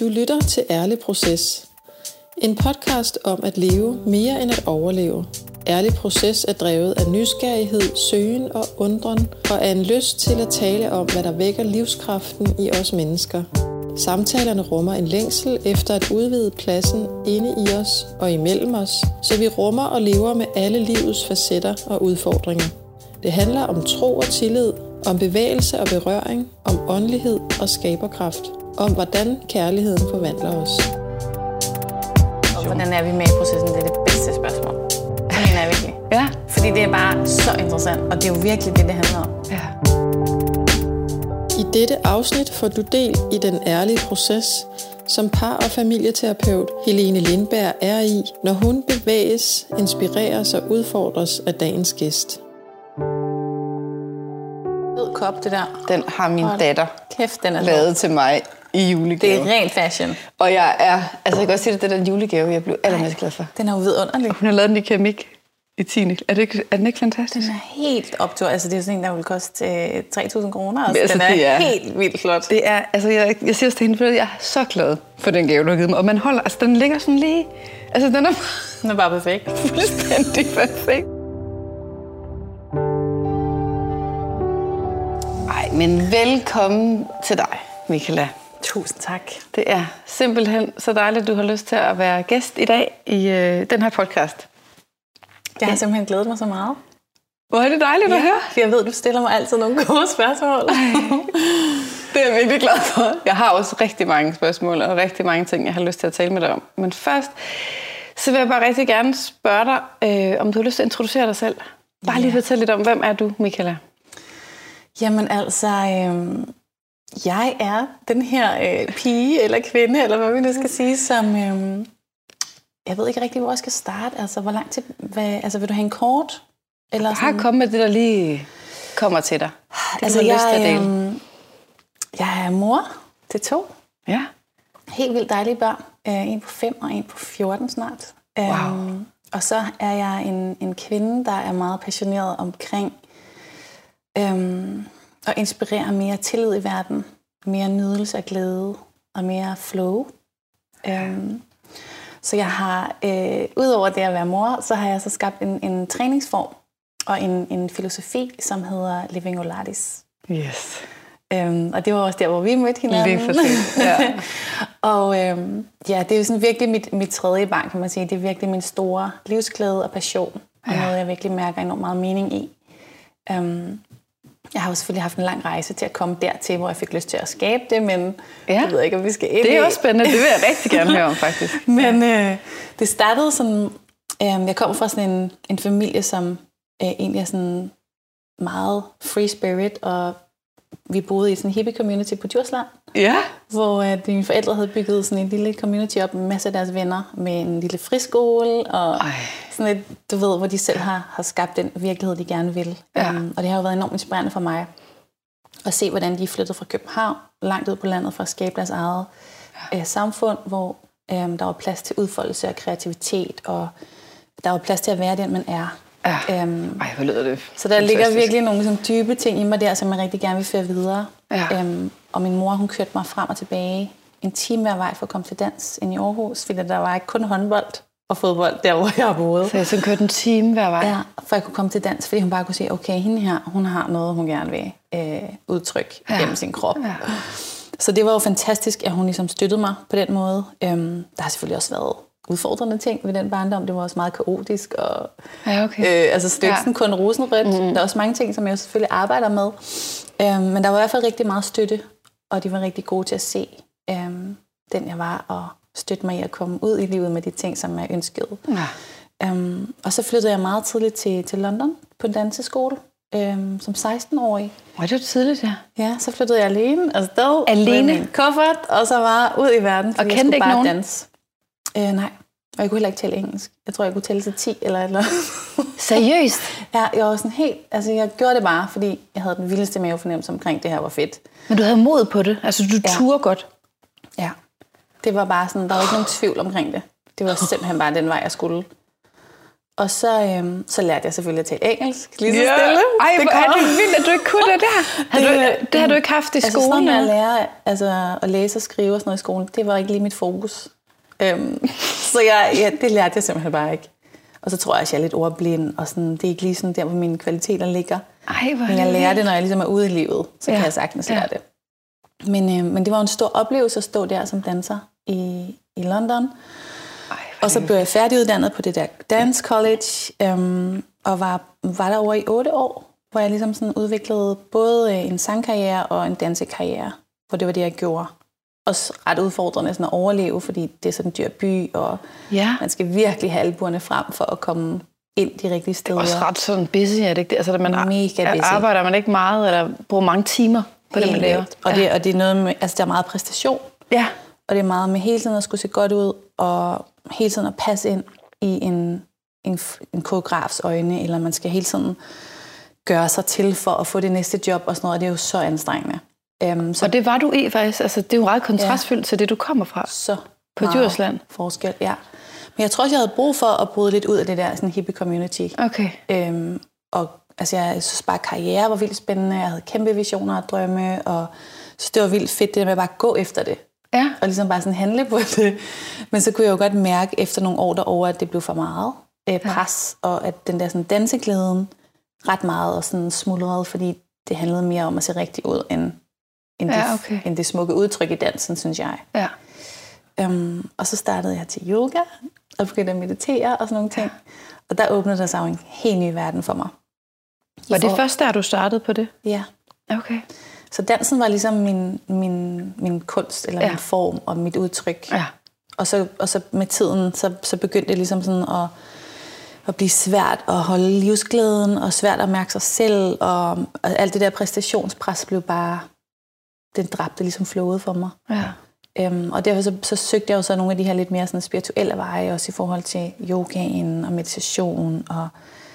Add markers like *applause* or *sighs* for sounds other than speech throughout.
Du lytter til Ærlig Proces. En podcast om at leve mere end at overleve. Ærlig Proces er drevet af nysgerrighed, søgen og undren, og er en lyst til at tale om, hvad der vækker livskraften i os mennesker. Samtalerne rummer en længsel efter at udvide pladsen inde i os og imellem os, så vi rummer og lever med alle livets facetter og udfordringer. Det handler om tro og tillid, om bevægelse og berøring, om åndelighed og skaberkraft, om hvordan kærligheden forvandler os. Og hvordan er vi med i processen? Det er det bedste spørgsmål. Det mener jeg virkelig. Ja. Fordi det er bare så interessant, og det er jo virkelig det, det handler om. ja. I dette afsnit får du del i den ærlige proces, som par- og familieterapeut Helene Lindberg er i, når hun bevæges, inspireres og udfordres af dagens gæst. Fed kop, det der. Den har min Hold datter Kæft, den er lavet. til mig i Det julegave. er rent fashion. Og jeg er, altså jeg kan også sige, at det er den julegave, jeg blev allermest glad for. Den er jo vidunderlig. Hun har lavet den i keramik i 10. Er, det ikke, er den ikke fantastisk? Den er helt optur. Altså, det er jo sådan en, der vil koste øh, 3.000 kroner. Altså, Altså, den er, det er- helt vildt flot. Det er, altså jeg, jeg siger også til hende, at jeg er så glad for den gave, du har givet mig. Og man holder, altså den ligger sådan lige, altså den er Den er bare perfekt. *laughs* fuldstændig perfekt. Ej, men velkommen til dig, Michaela. Tusind tak. Det er simpelthen så dejligt, at du har lyst til at være gæst i dag i øh, den her podcast. Jeg har simpelthen glædet mig så meget. Hvor er det dejligt at høre. For jeg ved, du stiller mig altid nogle gode spørgsmål. *laughs* Det er jeg virkelig glad for. Jeg har også rigtig mange spørgsmål og rigtig mange ting, jeg har lyst til at tale med dig om. Men først, så vil jeg bare rigtig gerne spørge dig, øh, om du har lyst til at introducere dig selv. Bare lige Ja. fortælle lidt om, hvem er du, Michaela? Jamen altså, øhm, jeg er den her øh, pige eller kvinde, eller hvad vi nu skal sige, som... Øhm, jeg ved ikke rigtig, hvor jeg skal starte. Altså, hvor lang tid... Hvad, altså, vil du have en kort? Eller Bare kom med det, der lige kommer til dig. Det, altså, har lyst til at jeg, dele. jeg er mor til to Ja. helt vildt dejlige børn. Øh, en på 5 og en på 14 snart. Wow. Øhm, og så er jeg en, en kvinde, der er meget passioneret omkring øhm, at inspirere mere tillid i verden, mere nydelse og glæde og mere flow. Øhm, så jeg har, øh, udover det at være mor, så har jeg så skabt en, en træningsform og en, en filosofi, som hedder Living Olatis. Yes. Øhm, og det var også der, hvor vi mødte hinanden. Lige præcis, ja. *laughs* og øhm, ja, det er jo sådan virkelig mit, mit tredje barn, kan man sige. Det er virkelig min store livsglæde og passion. Og Ja. noget, jeg virkelig mærker enormt meget mening i. Øhm, jeg har jo selvfølgelig haft en lang rejse til at komme dertil, hvor jeg fik lyst til at skabe det, men Ja. jeg ved ikke, om vi skal ind Det er også spændende. Det vil jeg rigtig gerne høre om, faktisk. *laughs* Men øh, det startede sådan... Øh, jeg kommer fra sådan en, en familie, som øh, egentlig er sådan meget free spirit, og vi boede i sådan en hippie community på Djursland, Ja. hvor øh, mine forældre havde bygget sådan en lille community op med masser af deres venner, med en lille friskole, og Ej. Sådan et, du ved, hvor de selv har, har skabt den virkelighed, de gerne vil. Ja. Um, og det har jo været enormt inspirerende for mig at se, hvordan de er flyttet fra København langt ud på landet for at skabe deres eget øh, samfund, hvor øh, der var plads til udfoldelse og kreativitet, og der var plads til at være den, man er. Ja. Øhm, Ej, hvor lyder det så der ligger virkelig nogle sådan, dybe ting i mig der, som jeg rigtig gerne vil føre videre. Ja. Øhm, og min mor, hun kørte mig frem og tilbage en time hver vej for at komme til dans ind i Aarhus, fordi der var ikke kun håndbold og fodbold der, hvor jeg boede. Så jeg sådan kørte en time hver vej. Ja, for jeg kunne komme til dans, fordi hun bare kunne sige, okay, hende her, hun har noget, hun gerne vil øh, udtrykke Ja. gennem sin krop. Ja. Så det var jo fantastisk, at hun ligesom støttede mig på den måde. Øhm, der har selvfølgelig også været udfordrende ting ved den barndom. Det var også meget kaotisk. Og, Ja, okay. øh, altså så det er Ja. kun rosenrødt. Mm. Der er også mange ting, som jeg selvfølgelig arbejder med. Øhm, men der var i hvert fald rigtig meget støtte, og de var rigtig gode til at se øhm, den, jeg var, og støtte mig i at komme ud i livet med de ting, som jeg ønskede. Ja. Um, og så flyttede jeg meget tidligt til, til London på en danseskole um, som 16-årig. Hvor er det tidligt, ja. Ja, så flyttede jeg alene afsted Alene? med min kuffert, og så var ud i verden, fordi Og jeg kendte skulle ikke bare nogen? danse. Uh, nej, og jeg kunne heller ikke tale engelsk. Jeg tror, jeg kunne tælle til 10 eller eller. *laughs* Seriøst? ja, jeg var sådan helt, altså jeg gjorde det bare, fordi jeg havde den vildeste mavefornemmelse omkring, det her var fedt. Men du havde mod på det. Altså, du Ja. turde godt. Ja, det var bare sådan, der var ikke nogen tvivl omkring det. Det var simpelthen bare den vej, jeg skulle. Og så, øhm, så lærte jeg selvfølgelig at tale engelsk, lige så Ja. stille. Ej, hvor er det vildt, at du ikke kunne det der. *laughs* Har du, det har du ikke haft i altså, sådan skolen? noget med at lære altså, at læse og skrive og sådan noget i skolen, det var ikke lige mit fokus. Øhm, så jeg, ja, det lærte jeg simpelthen bare ikke. Og så tror jeg også, jeg er lidt ordblind, og sådan, det er ikke lige sådan der, hvor mine kvaliteter ligger. Ej, hvor Men jeg er lærer det, når jeg ligesom er ude i livet, så ja. kan jeg sagtens Ja. lære det. Men, øh, men det var en stor oplevelse at stå der som danser i, i London. Ej, Og så blev jeg færdiguddannet på det der Dance College, øhm, og var, var der over i otte år, hvor jeg ligesom sådan udviklede både øh, en sangkarriere og en dansekarriere, hvor det var det, jeg gjorde. Også ret udfordrende sådan at overleve, fordi det er sådan en dyr by, og Ja. man skal virkelig have albuerne frem for at komme ind de rigtige steder. Også ret sådan busy, er det ikke det? Altså, man Mega busy. arbejder man ikke meget, eller bruger mange timer på det, man laver. Og, det, og det er noget med, altså der er meget præstation, Ja. og det er meget med hele tiden at skulle se godt ud, og hele tiden at passe ind i en, en, en koreografs øjne, eller man skal hele tiden gøre sig til for at få det næste job og sådan noget, og det er jo så anstrengende. Um, så Og det var du i faktisk. Altså, det er jo ret kontrastfyldt ja. til det, du kommer fra. så På Djursland? forskel, ja. Men jeg tror også, jeg havde brug for at bryde lidt ud af det der sådan hippie community. Okay. Øhm, og altså, jeg synes bare, at karriere var vildt spændende. Jeg havde kæmpe visioner og drømme, og så det var vildt fedt, det der med at bare gå efter det. Ja. Og ligesom bare sådan handle på det. Men så kunne jeg jo godt mærke efter nogle år derovre, at det blev for meget øh, pres, ja. og at den der sådan danseglæden ret meget og sådan smuldrede, fordi det handlede mere om at se rigtig ud, end, end, Ja, det, okay. end det smukke udtryk i dansen, synes jeg. Ja. Um, og så startede jeg til yoga, og begyndte at meditere og sådan nogle ting. Og der åbnede der sig jo en helt ny verden for mig. Var det For- først der, du startede på det? Ja. Okay. Så dansen var ligesom min, min, min kunst, eller ja. min form og mit udtryk. Ja. Og så, og så med tiden, så, så begyndte det ligesom sådan at, at blive svært at holde livsglæden, og svært at mærke sig selv, og, og alt det der præstationspres blev bare, den dræbte ligesom flowet for mig. Ja. Øhm, og derfor så, så søgte jeg jo så nogle af de her lidt mere sådan spirituelle veje, også i forhold til yogaen og meditation, og,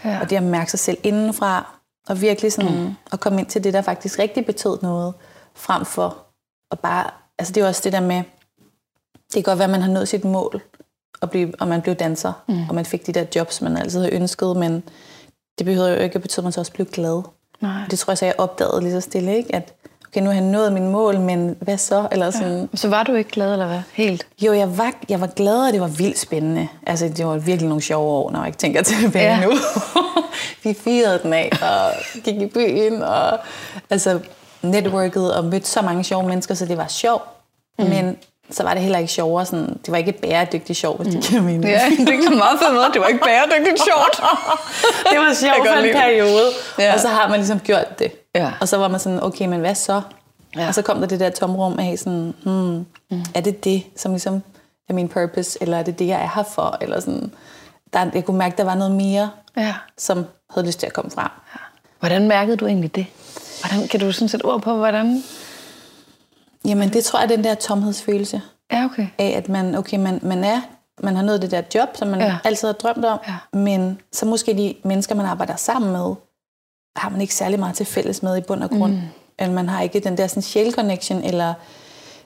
Ja. og det at mærke sig selv indenfra, og virkelig sådan mm. at komme ind til det, der faktisk rigtig betød noget, frem for at bare, altså det er jo også det der med, det kan godt være, at man har nået sit mål, og, blive, og man blev danser, mm. og man fik de der jobs, man altid havde ønsket, men det behøver jo ikke at betyde, at man så også blev glad. Nej. Det tror jeg så, jeg opdagede lige så stille, ikke? at okay, nu har jeg nået min mål, men hvad så? Eller sådan, Så var du ikke glad, eller hvad? Helt? jo, jeg var, jeg var glad, og det var vildt spændende. Altså, det var virkelig nogle sjove år, når jeg ikke tænker tilbage Ja. ja. nu. *laughs* Vi firede den af, og gik i byen, og altså, networkede og mødte så mange sjove mennesker, så det var sjovt. Mm. Men så var det heller ikke sjovere. Sådan, det var ikke bæredygtigt sjov, hvis det giver mening. Ja, det så meget fedt måde. Det var ikke bæredygtigt sjovt. *laughs* det var sjovt kan for en lide periode. Ja. Ja. Og så har man ligesom gjort det. Ja. Og så var man sådan, okay, men hvad så? Ja. Ja. Og så kom der det der tomrum af sådan, hmm, mm. er det det, som ligesom er min purpose, eller er det det, jeg er her for? Eller sådan, der, jeg kunne mærke, der var noget mere, Ja. som havde lyst til at komme frem. Hvordan mærkede du egentlig det? Hvordan, kan du sådan sætte ord på, hvordan? Jamen, det tror jeg er den der tomhedsfølelse Ja, okay. af, at man, okay, man, man er, man har nået det der job, som man Ja. altid har drømt om, Ja. men så måske de mennesker, man arbejder sammen med, har man ikke særlig meget til fælles med i bund og grund. Mm. Eller man har ikke den der sådan sjæl-connection, eller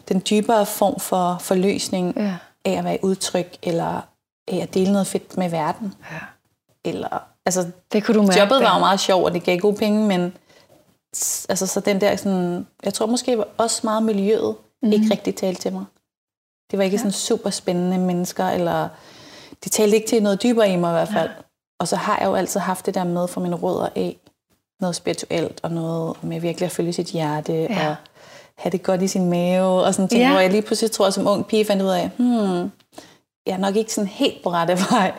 den dybere form for forløsning Ja. af at være i udtryk, eller af at dele noget fedt med verden. Ja. Eller, altså, Det kunne du mærke. jobbet var jo meget sjovt, og det gav gode penge, men altså, så den der sådan, jeg tror måske også meget miljøet mm. ikke rigtig talte til mig. Det var ikke ja. sådan super spændende mennesker, eller de talte ikke til noget dybere i mig i hvert fald. Ja. Og så har jeg jo altid haft det der med fra mine rødder af, noget spirituelt, og noget med virkelig at følge sit hjerte, Ja. og have det godt i sin mave, og sådan ting, Ja. hvor jeg lige pludselig tror, som ung pige fandt ud af, hmm, jeg er nok ikke sådan helt på rette vej.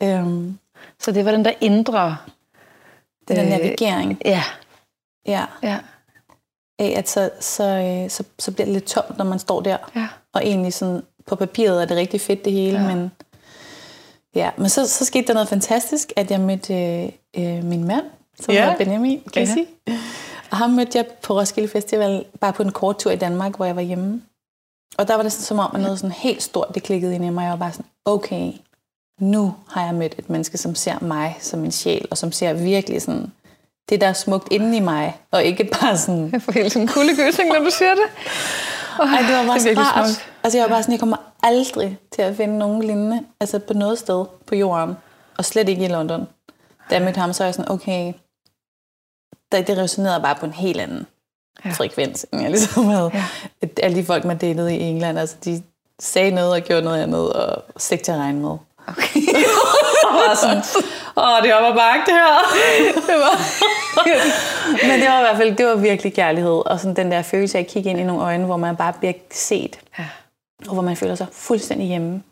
Ja. Øhm, Så det var den der indre... den Øh, navigering. Ja. Ja. Ja. af, at så, så, øh, så, så bliver det lidt tomt, når man står der. Ja. Og egentlig sådan, på papiret er det rigtig fedt det hele, Ja. men, ja, men så, så skete der noget fantastisk, at jeg mødte øh, øh, min mand, som Ja. hedder Benjamin, kan Ja. Og ham mødte jeg på Roskilde Festival, bare på en kort tur i Danmark, hvor jeg var hjemme. Og der var det sådan, som om, at noget sådan helt stort, det klikkede ind i mig. Jeg var bare sådan, okay, nu har jeg mødt et menneske, som ser mig som en sjæl, og som ser virkelig sådan, det der er smukt inde i mig, og ikke bare sådan, Jeg får helt sådan en kuldegysning, når du siger det. Oh, Ej, det var bare det rart. smukt. Altså, jeg var bare sådan, jeg kommer aldrig til at finde nogen lignende, altså på noget sted på jorden. og slet ikke i London. Da jeg mødte ham, så var jeg sådan, okay, det, resonerede bare på en helt anden ja. frekvens, end jeg ligesom havde. Ja. Alle de folk, man delede i England, altså de sagde noget og gjorde noget andet, og slet til at regne med. Okay. *laughs* og sådan, åh, det var bare det her. *laughs* det var. Men det var i hvert fald, det var virkelig kærlighed, og sådan den der følelse af at kigge ind i nogle øjne, hvor man bare bliver set, ja. og hvor man føler sig fuldstændig hjemme.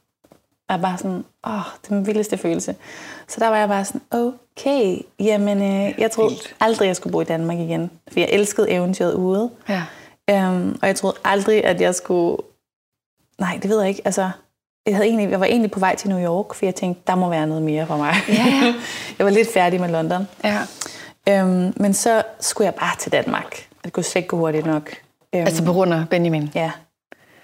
Og bare sådan, åh, er den vildeste følelse. Så der var jeg bare sådan, okay, jamen, øh, jeg troede aldrig, jeg skulle bo i Danmark igen. For jeg elskede eventyret ude. Ja. Øhm, og jeg troede aldrig, at jeg skulle... Nej, det ved jeg ikke. Altså, jeg, havde egentlig, jeg var egentlig på vej til New York, for jeg tænkte, der må være noget mere for mig. Ja, ja. *laughs* jeg var lidt færdig med London. Ja. Øhm, men så skulle jeg bare til Danmark. Det kunne slet ikke gå hurtigt nok. Øhm, altså på grund af Benjamin? Ja.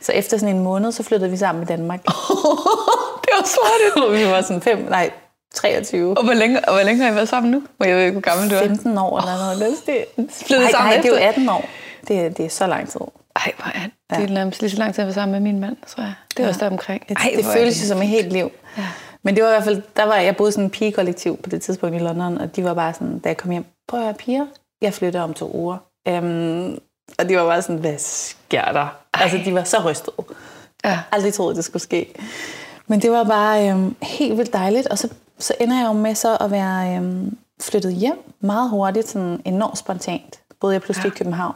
Så efter sådan en måned, så flyttede vi sammen med Danmark. *laughs* det var svært. *laughs* vi var sådan fem, nej, 23. Og hvor længe, og hvor længe har I været sammen nu? Hvor jeg ved ikke, hvor gammel du er. 15 år eller noget. Det, det, nej, nej, det er jo 18 år. Det, det er så lang tid. Ej, hvor er det? Det er nærmest lige så lang tid, at jeg var sammen med min mand, tror jeg. Det var ja. også der omkring. Ej, det, det føles jo som et helt liv. Ja. Men det var i hvert fald, der var, jeg boede sådan en pigekollektiv på det tidspunkt i London, og de var bare sådan, da jeg kom hjem, prøv at høre, piger, jeg flytter om to uger. Um, og de var bare sådan, hvad sker der? Ej. Altså, de var så rystet. Ja. Aldrig troede, det skulle ske. Men det var bare øhm, helt vildt dejligt, og så, så ender jeg jo med så at være øhm, flyttet hjem meget hurtigt, sådan enormt spontant. Både jeg pludselig ja. i København.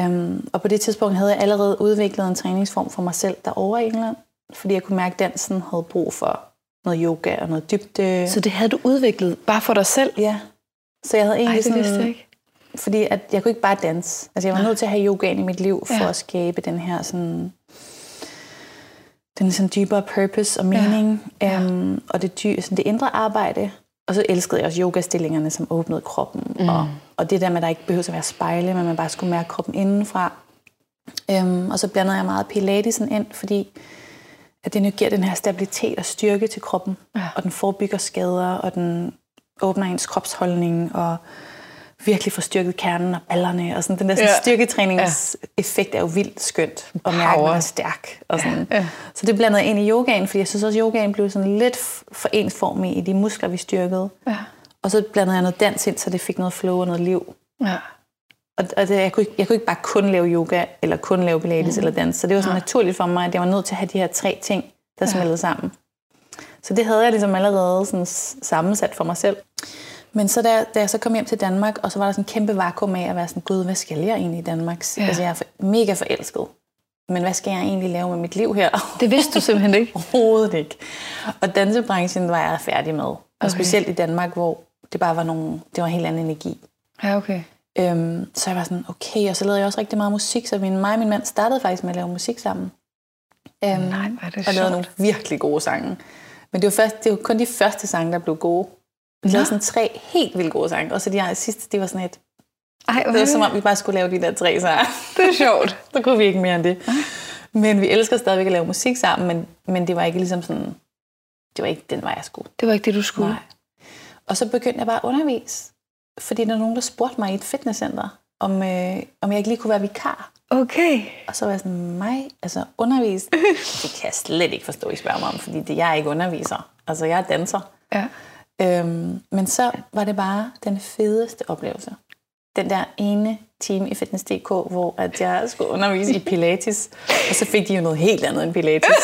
Um, og på det tidspunkt havde jeg allerede udviklet en træningsform for mig selv derovre i England, fordi jeg kunne mærke, at dansen havde brug for noget yoga og noget dybde. Så det havde du udviklet bare for dig selv? Ja. Så jeg havde egentlig Ej, det sådan... ikke. Fordi at jeg kunne ikke bare danse. Altså jeg var nødt til at have yogaen i mit liv for ja. at skabe den her sådan den sådan dybere purpose og mening. Ja. Um, og det, dy, sådan det indre arbejde. Og så elskede jeg også yogastillingerne, som åbnede kroppen. Mm. Og, og det der med, at der ikke behøver at være spejle, men man bare skulle mærke kroppen indenfra. Um, og så blandede jeg meget pilatesen ind, fordi at det nu giver den her stabilitet og styrke til kroppen. Ja. Og den forebygger skader, og den åbner ens kropsholdning, og virkelig får styrket kernen og ballerne. Og sådan, den der sådan, ja. styrketræningseffekt er jo vildt skønt. Og mærke, at man er stærk. Og sådan. Ja. Så det blandede ind i yogaen, fordi jeg synes også, at yogaen blev sådan lidt for ensformig i de muskler, vi styrkede. Ja. Og så blandede jeg noget dans ind, så det fik noget flow og noget liv. Ja. Og, og det, jeg, kunne ikke, jeg kunne ikke bare kun lave yoga, eller kun lave pilates mm. eller dans. Så det var så ja. naturligt for mig, at jeg var nødt til at have de her tre ting, der ja. smeltede sammen. Så det havde jeg ligesom allerede sådan sammensat for mig selv. Men så da, da jeg så kom hjem til Danmark, og så var der sådan en kæmpe vakuum af at være sådan, gud, hvad skal jeg egentlig i Danmark? Ja. Altså, jeg er for, mega forelsket. Men hvad skal jeg egentlig lave med mit liv her? Det vidste du simpelthen ikke? *laughs* Overhovedet ikke. Og dansebranchen var jeg færdig med. Og okay. specielt i Danmark, hvor det bare var nogle, det var en helt anden energi. Ja, okay. Øhm, så jeg var sådan, okay, og så lavede jeg også rigtig meget musik, så min, mig og min mand startede faktisk med at lave musik sammen. Øhm, Nej, var det Og lavede nogle virkelig gode sange. Men det var, først, det var kun de første sange, der blev gode. Vi lavede sådan tre helt vildt gode sange, og så de sidste, de var sådan et... Ej, okay. Det var som om, vi bare skulle lave de der tre sange. Det er sjovt. *laughs* så kunne vi ikke mere end det. Men vi elsker stadigvæk at lave musik sammen, men, men det var ikke ligesom sådan... Det var ikke den vej, jeg skulle. Det var ikke det, du skulle? Nej. Og så begyndte jeg bare at undervise. Fordi der var nogen, der spurgte mig i et fitnesscenter, om, øh, om jeg ikke lige kunne være vikar. Okay. Og så var jeg sådan, mig, altså undervise, *laughs* det kan jeg slet ikke forstå, I spørger mig om, fordi det, jeg er ikke underviser. Altså, jeg er danser. Ja. Øhm, men så var det bare den fedeste oplevelse. Den der ene time i Fitness.dk, hvor at jeg skulle undervise i Pilates, og så fik de jo noget helt andet end Pilates. *laughs*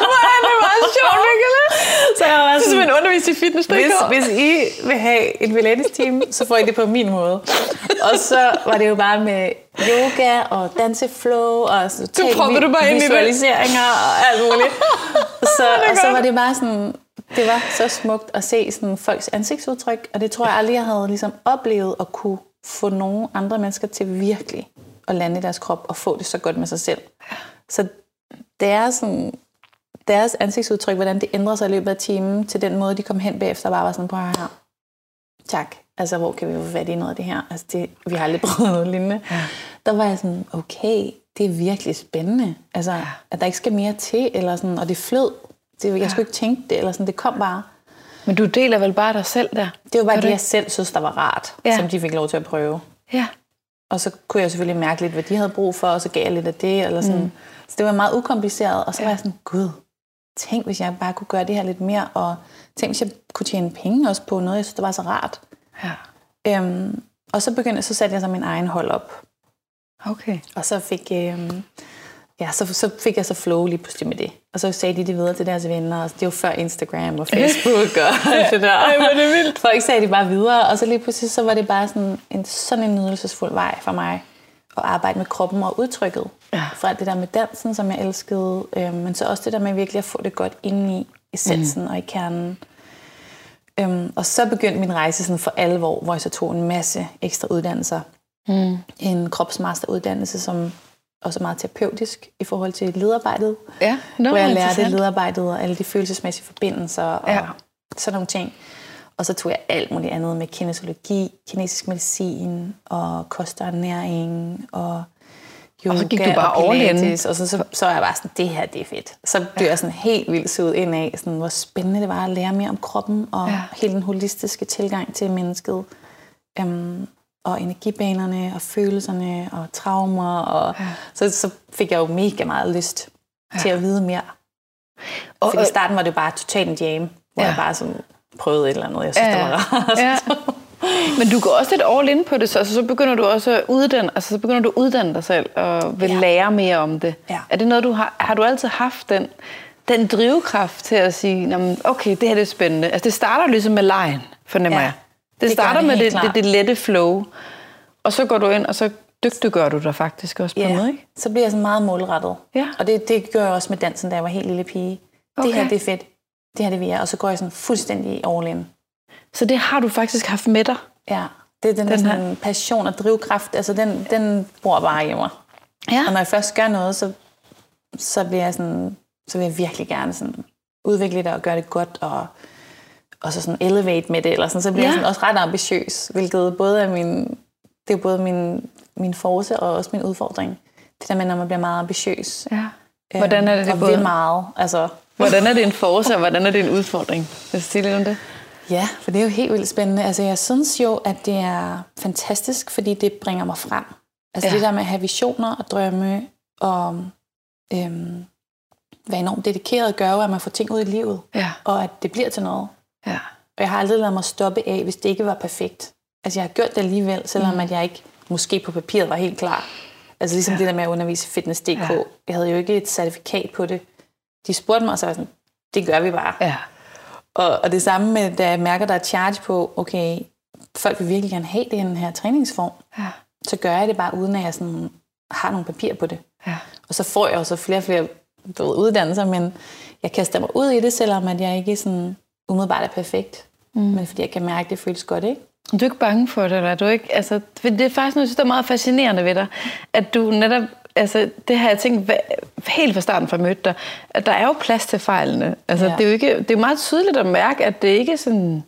Hvor er det meget sjovt. Så jeg var sådan, det er undervise i Fitness.dk. Hvis, hvis I vil have et Pilates-team, så får I det på min måde. Og så var det jo bare med yoga og danseflow og så du du bare visualiseringer og alt muligt. *laughs* Så, og så var det bare sådan, det var så smukt at se sådan folks ansigtsudtryk, og det tror jeg aldrig, jeg havde ligesom oplevet at kunne få nogle andre mennesker til virkelig at lande i deres krop og få det så godt med sig selv. Så det er sådan, deres ansigtsudtryk, hvordan det ændrer sig i løbet af timen, til den måde, de kom hen bagefter, bare var sådan, prøv her. Tak. Altså, hvor kan vi få fat i noget af det her? Altså, det, vi har aldrig prøvet noget lignende. Ja. Der var jeg sådan, okay, det er virkelig spændende. Altså, ja. at der ikke skal mere til, eller sådan, og det flød. Det, jeg ja. skulle ikke tænke det, eller sådan, det kom bare. Men du deler vel bare dig selv der? Det var bare det, jeg selv synes, der var rart, ja. som de fik lov til at prøve. Ja. Og så kunne jeg selvfølgelig mærke lidt, hvad de havde brug for, og så gav jeg lidt af det. Eller sådan. Mm. Så det var meget ukompliceret, og så ja. var jeg sådan, gud, tænk, hvis jeg bare kunne gøre det her lidt mere, og tænk, hvis jeg kunne tjene penge også på noget, jeg synes, det var så rart. Ja. Øhm, og så begyndte så satte jeg så min egen hold op. Okay. Og så fik, øhm, ja, så, så fik jeg så flow lige pludselig med det. Og så sagde de det videre til deres venner. Og det var før Instagram og Facebook og *laughs* alt det der. Ej, hvor det vildt. Folk sagde det bare videre. Og så lige pludselig så var det bare sådan en, sådan en nydelsesfuld vej for mig at arbejde med kroppen og udtrykket. Ja. Fra det der med dansen, som jeg elskede, øh, men så også det der med virkelig at få det godt ind i essensen mm. og i kernen. Øhm, og så begyndte min rejse sådan for alvor, hvor jeg så tog en masse ekstra uddannelser. Mm. En kropsmasteruddannelse, som også er meget terapeutisk i forhold til lederarbejdet. Ja, nå, hvor jeg lærte lederarbejdet og alle de følelsesmæssige forbindelser og Ja. sådan nogle ting. Og så tog jeg alt muligt andet med kinesiologi, kinesisk medicin og kost og ernæring og yoga Og så gik du bare og pilates. Og så, så, så var jeg bare sådan, det her det er fedt. Så blev jeg sådan helt vildt suget ind af, sådan, hvor spændende det var at lære mere om kroppen og Ja. ja. hele den holistiske tilgang til mennesket. Øhm, og energibanerne og følelserne og traumer. Og, Ja. så, så fik jeg jo mega meget lyst ja. til at vide mere. Og, For i starten var det bare totalt en jam, hvor Ja. jeg bare sådan prøvede et eller andet, jeg synes, ja. det var rart. Ja. Men du går også lidt all in på det, så, altså, så begynder du også at uddanne, altså, så begynder du at uddanne dig selv og vil ja. Lære mere om det. Ja. Er det noget, du har, har du altid haft den, den drivkraft til at sige, "Nå, men okay, det her det er spændende. Altså det starter ligesom med lejen, fornemmer Ja, jeg. Det, starter det med det, det, det, lette flow, og så går du ind, og så dygtiggør du dig faktisk også på Ja, noget, ikke? så bliver jeg sådan meget målrettet. Ja. Og det, det gør jeg også med dansen, da jeg var helt lille pige. Okay. Det her, det er fedt. Det her, det vil jeg. Og så går jeg sådan fuldstændig all in. Så det har du faktisk haft med dig. Ja, det er den, Den der her- sådan, passion og drivkraft, altså den, den bor bare i mig. Ja. Og når jeg først gør noget, så, så bliver jeg sådan, så vil jeg virkelig gerne sådan udvikle det og gøre det godt og, og så sådan elevate med det, eller sådan, så bliver Ja. jeg sådan også ret ambitiøs, hvilket både er min, det er både min, min force og også min udfordring. Det der med, når man bliver meget ambitiøs. ja. Hvordan er det, det og både? vil meget. Altså, Hvordan er det en force, og hvordan er det en udfordring? Vil du sige lidt om det? Ja, for det er jo helt vildt spændende. Altså, jeg synes jo, at det er fantastisk, fordi det bringer mig frem. Altså Ja. ja. det der med at have visioner og drømme og øhm, være enormt dedikeret gør jo, at man får ting ud i livet, Ja. og at det bliver til noget. Ja. Og jeg har aldrig ladet mig stoppe af, hvis det ikke var perfekt. Altså jeg har gjort det alligevel, selvom mm. at jeg ikke måske på papiret var helt klar. Altså ligesom ja. det der med at undervise Fitness.dk. Ja. Jeg havde jo ikke et certifikat på det. De spurgte mig, og så var sådan, det gør vi bare. Ja. Og, og det samme med, da jeg mærker, der er charge på, okay, folk vil virkelig gerne have den her træningsform, Ja. så gør jeg det bare, uden at jeg sådan har nogle papirer på det. Ja. Og så får jeg også flere og flere du ved, uddannelser, men jeg kaster mig ud i det, selvom at jeg ikke sådan umiddelbart er perfekt. Mm. Men fordi jeg kan mærke, at det føles godt, ikke? Du er ikke bange for det, eller er du ikke? Altså, det er faktisk noget, jeg synes, der er meget fascinerende ved dig. At du netop, altså, det har jeg tænkt helt fra starten fra mødte dig, at der er jo plads til fejlene. Altså, ja. Ja. det, er jo ikke, det er jo meget tydeligt at mærke, at det ikke er sådan,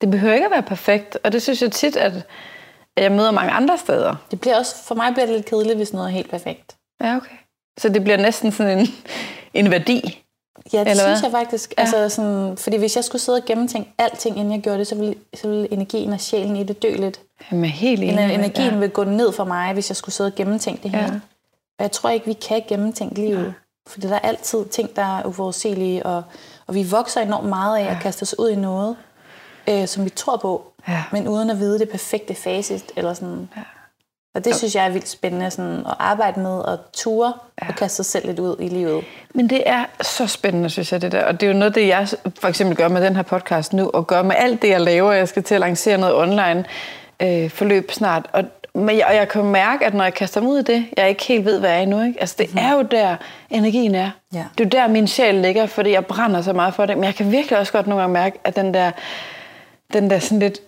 det behøver ikke at være perfekt. Og det synes jeg tit, at jeg møder mange andre steder. Det bliver også, for mig bliver det lidt kedeligt, hvis noget er helt perfekt. Ja, okay. Så det bliver næsten sådan en, en værdi. Ja, det Eller synes hvad? jeg faktisk. Ja. Ja. Altså sådan, fordi hvis jeg skulle sidde og gennemtænke alting, inden jeg gjorde det, så ville, så ville energien og sjælen i det dø lidt. Jamen, helt enig. Energien ja. ja. vil gå ned for mig, hvis jeg skulle sidde og gennemtænke det Ja. hele. Og jeg tror ikke, vi kan gennemtænke livet. Ja. Fordi der er altid ting, der er uforudsigelige, og, og vi vokser enormt meget af at kaste os ud i noget, øh, som vi tror på, Ja. men uden at vide det perfekte facit. Eller sådan. Ja. Og det synes jeg er vildt spændende sådan, at arbejde med, og ture ja. og kaste sig selv lidt ud i livet. Men det er så spændende, synes jeg, det der. Og det er jo noget, det jeg for eksempel gør med den her podcast nu, og gør med alt det, jeg laver. Jeg skal til at lancere noget online øh, forløb snart. Og, men jeg, og jeg kan mærke, at når jeg kaster mig ud i det, jeg ikke helt ved, hvad jeg er endnu. Ikke? Altså, det er jo der, energien er. Ja. Det er jo der, min sjæl ligger, fordi jeg brænder så meget for det. Men jeg kan virkelig også godt nogle gange mærke, at den der, den der sådan lidt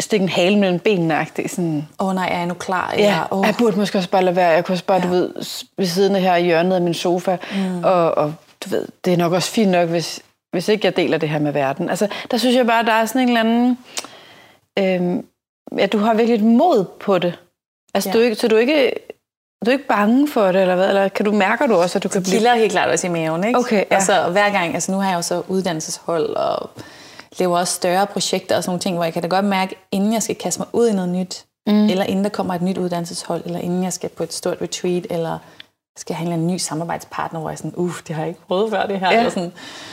stikken hale mellem benene sådan, Åh oh, nej, er jeg nu klar? Ja, Eller, oh. jeg burde måske også bare lade være. Jeg kunne også bare, ja. du ved, ved siden af her i hjørnet af min sofa. Mm. Og, og du ved, det er nok også fint nok, hvis, hvis ikke jeg deler det her med verden. Altså, der synes jeg bare, der er sådan en eller anden... Øhm, ja, du har virkelig et mod på det. Altså, ja. Du er ikke, så du er ikke, du er ikke bange for det, eller hvad? Eller kan du mærker du også, at du kan det blive... kilder helt klart også i maven, ikke? Okay, ja. Og så hver gang, altså nu har jeg jo så uddannelseshold, og laver også større projekter og sådan nogle ting, hvor jeg kan da godt mærke, inden jeg skal kaste mig ud i noget nyt, mm. eller inden der kommer et nyt uddannelseshold, eller inden jeg skal på et stort retreat, eller skal have en ny samarbejdspartner, hvor jeg er sådan, uh, det har jeg ikke prøvet før det her. Ja. Eller sådan,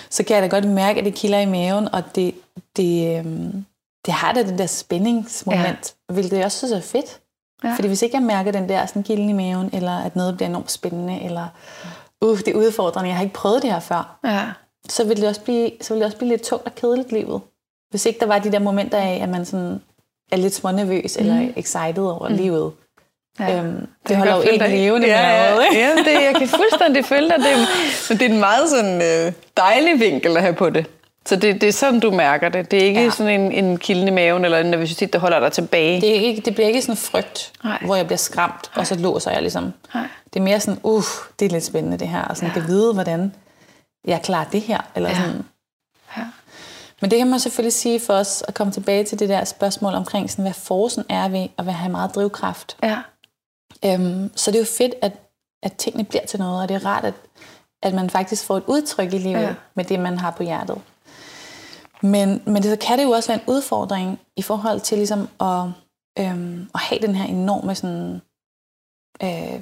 så kan jeg da godt mærke, at det kilder i maven, og det, det, øhm, det har da den der spændingsmoment, ja. hvilket jeg også synes er fedt. Ja. Fordi hvis ikke jeg mærker den der sådan kilden i maven, eller at noget bliver enormt spændende, eller uh, det er udfordrende, jeg har ikke prøvet det her før, Ja. Så vil det også blive, så vil det også blive lidt tungt og kedeligt livet. Hvis ikke der var de der momenter af, at man sådan er lidt smånervøs mm. eller excited over mm. livet. Ja. Øhm, det, kan holder jo jeg godt følge en dig i. levende ja, med noget, ikke? Ja, ja det, jeg kan fuldstændig følge dig. Det men det er en meget sådan, øh, dejlig vinkel at have på det. Så det, det er sådan, du mærker det. Det er ikke ja. Ja. sådan en, en kilden i maven eller en nervøsitet, der holder dig tilbage. Det, er ikke, det bliver ikke sådan frygt, Nej. hvor jeg bliver skræmt, og så låser jeg ligesom. Nej. Det er mere sådan, uh, det er lidt spændende det her, og sådan ja. kan vide, hvordan jeg klarer det her. Eller Ja. sådan. Ja. Men det kan man selvfølgelig sige for os at komme tilbage til det der spørgsmål omkring, sådan, hvad forsen er ved at have meget drivkraft. Ja. Øhm, så det er jo fedt, at, at tingene bliver til noget, og det er rart, at, at man faktisk får et udtryk i livet Ja. med det, man har på hjertet. Men, men det, så kan det jo også være en udfordring i forhold til ligesom at, øhm, at have den her enorme sådan, øh,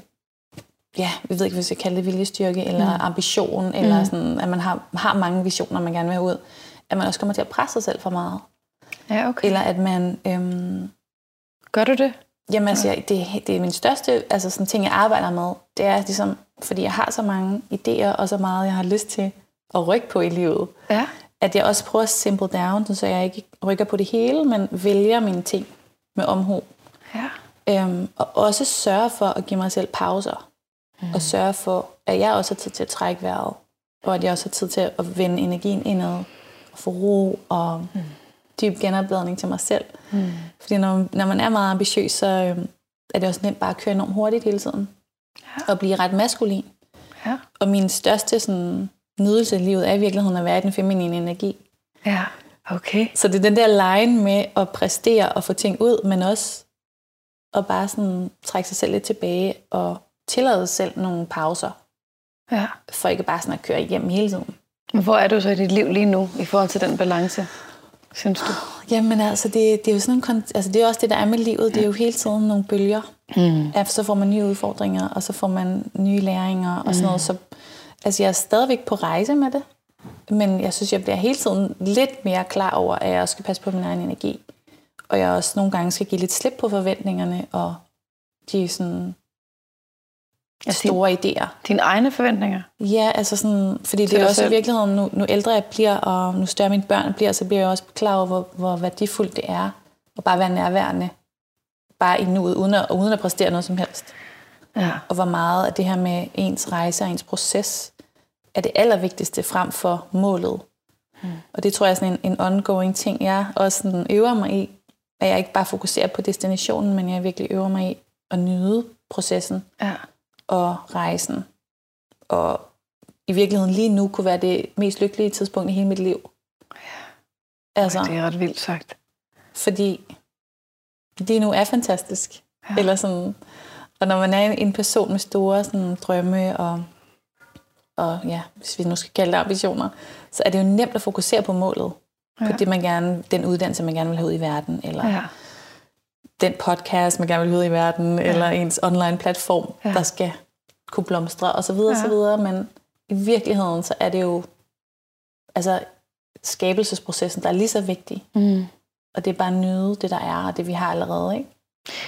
ja, jeg ved ikke, hvis jeg kalder det viljestyrke, eller mm. ambition, eller Mm. sådan, at man har, har mange visioner, man gerne vil have ud, at man også kommer til at presse sig selv for meget. ja, okay. Eller at man... Øhm, Gør du det? Jamen altså, jeg, det, det er min største altså sådan ting, jeg arbejder med. Det er ligesom, fordi jeg har så mange idéer, og så meget, jeg har lyst til at rykke på i livet. Ja. At jeg også prøver at simple down, så jeg ikke rykker på det hele, men vælger mine ting med omhu. Ja. Øhm, og også sørge for at give mig selv pauser. Mm. Og sørge for, at jeg også har tid til at trække vejret. Og at jeg også har tid til at vende energien indad. Og få ro og mm. dyb genopladning til mig selv. Mm. Fordi når, når man er meget ambitiøs, så øhm, er det også nemt bare at køre enormt hurtigt hele tiden. Ja. Og blive ret maskulin. Ja. Og min største sådan, nydelse i livet er i virkeligheden at være i den feminine energi. Ja. Okay. Så det er den der line med at præstere og få ting ud, men også at bare sådan trække sig selv lidt tilbage og tillade selv nogle pauser, Ja. for ikke bare sådan at køre hjem hele tiden. Hvor er du så i dit liv lige nu, i forhold til den balance, synes du? Jamen altså, det, det er jo sådan en, altså, det er også det, der er med livet. Det er jo hele tiden nogle bølger. Mm. Ja, så får man nye udfordringer, og så får man nye læringer og sådan noget. Så, altså, jeg er stadigvæk på rejse med det, men jeg synes, jeg bliver hele tiden lidt mere klar over, at jeg også skal passe på min egen energi. Og jeg også nogle gange skal give lidt slip på forventningerne, og de sådan Altså, store idéer. Dine egne forventninger? Ja, altså sådan, fordi Til det er også i selv. virkeligheden, nu, nu ældre jeg bliver, og nu større mine børn bliver, så bliver jeg også klar over, hvor, hvor værdifuldt det er, at bare være nærværende, bare i nuet, uden at, uden at præstere noget som helst. Ja. Og hvor meget af det her med ens rejse og ens proces, er det allervigtigste frem for målet. Hmm. Og det tror jeg er sådan en, en ongoing ting, jeg også sådan øver mig i, at jeg ikke bare fokuserer på destinationen, men jeg virkelig øver mig i at nyde processen Ja. Og rejsen. Og i virkeligheden lige nu kunne være det mest lykkelige tidspunkt i hele mit liv. Altså, Det er ret vildt sagt. fordi lige nu er fantastisk. Ja. Ja. Eller sådan, og når man er en- person med store sådan, drømme og, og ja, hvis vi nu skal kalde det ambitioner, så er det jo nemt at fokusere på målet. Ja. Ja. På det, man gerne, den uddannelse, man gerne vil have ud i verden, eller ja. Den podcast, man gerne vil ud i verden, ja. eller ens online platform, Ja. der skal kunne blomstre, og så videre, Ja. videre. Men i virkeligheden, så er det jo altså skabelsesprocessen, der er lige så vigtig. Mm. Og det er bare at nyde det, der er, og det, vi har allerede. Ikke?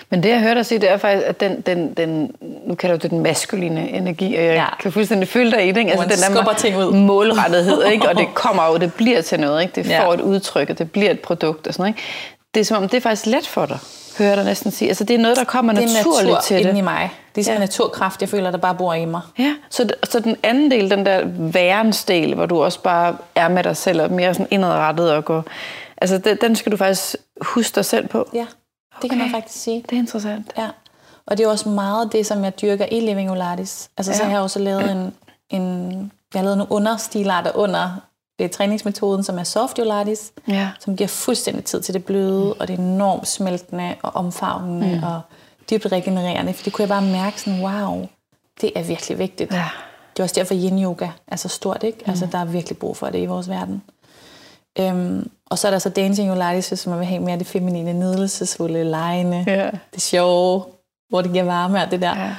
Men det, jeg hørte dig sige, det er faktisk, at den, den, den nu kalder du det den maskuline energi, og jeg ja. Kan fuldstændig følge dig i det. Ikke? Altså, den der ting ud. målrettethed, ikke? og det *laughs* kommer jo, det bliver til noget. Ikke? Det Ja. får et udtryk, og det bliver et produkt. Og sådan, ikke? Det er som om, det er faktisk let for dig, hører jeg dig næsten sige. Altså, det er noget, der kommer Det er naturligt natur til inde i det. mig. Det er sådan Ja. en naturkraft, jeg føler, der bare bor i mig. Ja, så, så den anden del, den der værensdel, hvor du også bare er med dig selv og mere sådan indadrettet og går... Altså, den, den skal du faktisk huske dig selv på. Ja, det kan man Okay. faktisk sige. Det er interessant. Ja. Og det er også meget det, som jeg dyrker i Living Olatis. Altså, ja. så har jeg også lavet en, en jeg har lavet nogle understilarter under det træningsmetoden, som er Soft Olatis, Ja. som giver fuldstændig tid til det bløde, og det er enormt smeltende og omfavnende mm. og dybt regenererende. For det kunne jeg bare mærke sådan, wow, det er virkelig vigtigt. Ja. Det er også derfor yin yoga er så stort, ikke? Altså, der er virkelig brug for det i vores verden. Øhm, og så er der så Dancing Olatis, hvis man vil have mere det feminine, nydelsesfulde, lejende, Ja. det sjove, hvor det giver varme og det der. Ja.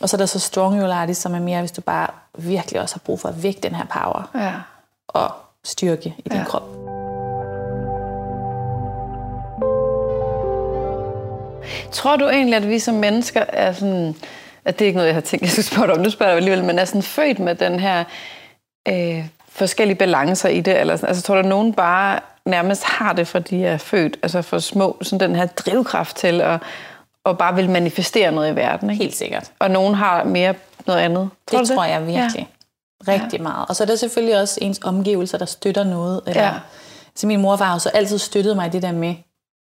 Og så er der så strong uritis, som er mere, hvis du bare virkelig også har brug for at vække den her power Ja. Og styrke i din Ja. krop. Tror du egentlig, at vi som mennesker er sådan... At det er ikke noget, jeg har tænkt, jeg skulle spørge dig om, nu spørger jeg alligevel, men er sådan født med den her øh, forskellige balancer i det? Eller sådan, altså tror du, at nogen bare nærmest har det, fra de er født, altså for små, sådan den her drivkraft til at, at bare vil manifestere noget i verden, ikke? Helt sikkert. Og nogen har mere noget andet. Det, du tror jeg virkelig. Ja. Rigtig meget. Og så er der selvfølgelig også ens omgivelser, der støtter noget. Eller, Ja. Så min mor har jo så altid støttet mig i det der med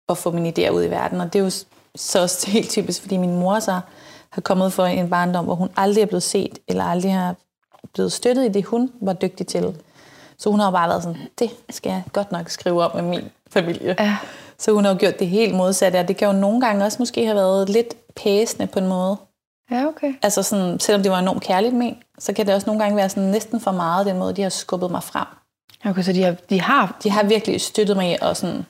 at få mine idéer ud i verden. Og det er jo så også *laughs* helt typisk, fordi min mor så har kommet for en barndom, hvor hun aldrig er blevet set, eller aldrig har blevet støttet i det, hun var dygtig til. Så hun har jo bare været sådan, det skal jeg godt nok skrive om med min familie. Ja. Så hun har jo gjort det helt modsatte, og det kan jo nogle gange også måske have været lidt pæsende på en måde. Ja, okay. Altså sådan, selvom det var enormt kærligt ment, så kan det også nogle gange være sådan næsten for meget, den måde, de har skubbet mig frem. Okay, så de har, de har De har virkelig støttet mig at sådan,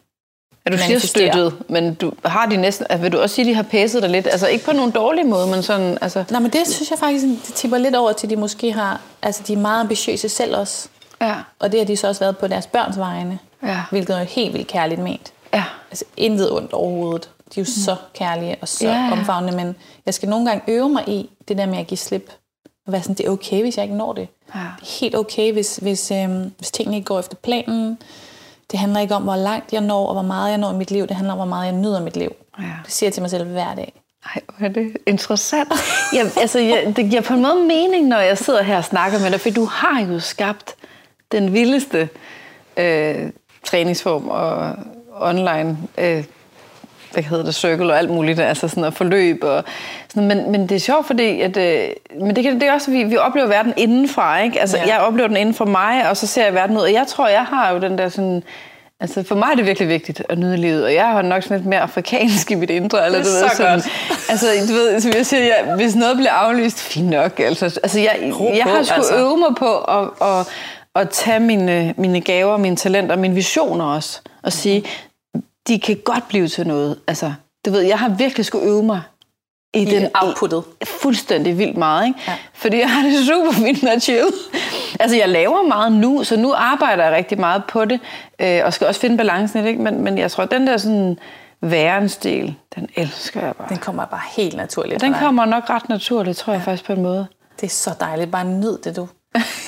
Ja, du siger støttet, men du har de næsten, altså, vil du også sige, at de har pæset dig lidt? Altså ikke på nogen dårlig måde, men sådan, altså... Nej, men det synes jeg faktisk, det tipper lidt over til, de måske har, altså de er meget ambitiøse selv også. Ja, Og det har de så også været på deres børns vegne, ja, hvilket er jo helt vildt kærligt ment. ja. Altså intet ondt overhovedet. De er jo så kærlige og så ja. omfavnende, men jeg skal nogle gange øve mig i det der med at give slip. Og være sådan, det er okay, hvis jeg ikke når det. Ja. Det er helt okay, hvis, hvis, øhm, hvis tingene ikke går efter planen. Det handler ikke om, hvor langt jeg når, og hvor meget jeg når i mit liv. Det handler om, hvor meget jeg nyder mit liv. Ja. Det siger jeg til mig selv hver dag. Ej, hvor er det interessant. Jeg, altså, jeg, det giver på en måde mening, når jeg sidder her og snakker med dig, for du har jo skabt den vildeste øh, træningsform og online, øh, hvad hedder det, circle og alt muligt, altså sådan noget forløb. Og sådan, men, men det er sjovt, fordi at, øh, men det, kan, det er også, at vi, vi oplever verden indenfra, ikke? Altså, Ja. jeg oplever den inden for mig, og så ser jeg verden ud, og jeg tror, jeg har jo den der sådan, Altså for mig er det virkelig vigtigt at nyde livet, og jeg har nok sådan lidt mere afrikansk i mit indre. Eller, Det er du ved, så sådan, godt. Altså, du ved, som jeg siger, jeg, hvis noget bliver aflyst, fint nok. Altså, altså jeg, Ro jeg på, har sgu altså. øve mig på at, at, at tage mine, mine gaver, mine talenter, mine visioner også, og sige, de kan godt blive til noget. Altså, du ved, jeg har virkelig skulle øve mig i, I den outputtet. I, fuldstændig vildt meget, ikke? Ja. Fordi jeg har det super fint med at chill. Altså, jeg laver meget nu, så nu arbejder jeg rigtig meget på det, øh, og skal også finde balancen i det, ikke? Men, men jeg tror, den der sådan værensdel, den elsker jeg bare. Den kommer bare helt naturligt. Den for dig. kommer nok ret naturligt, tror jeg faktisk på en måde. Det er så dejligt. Bare nyd det, du.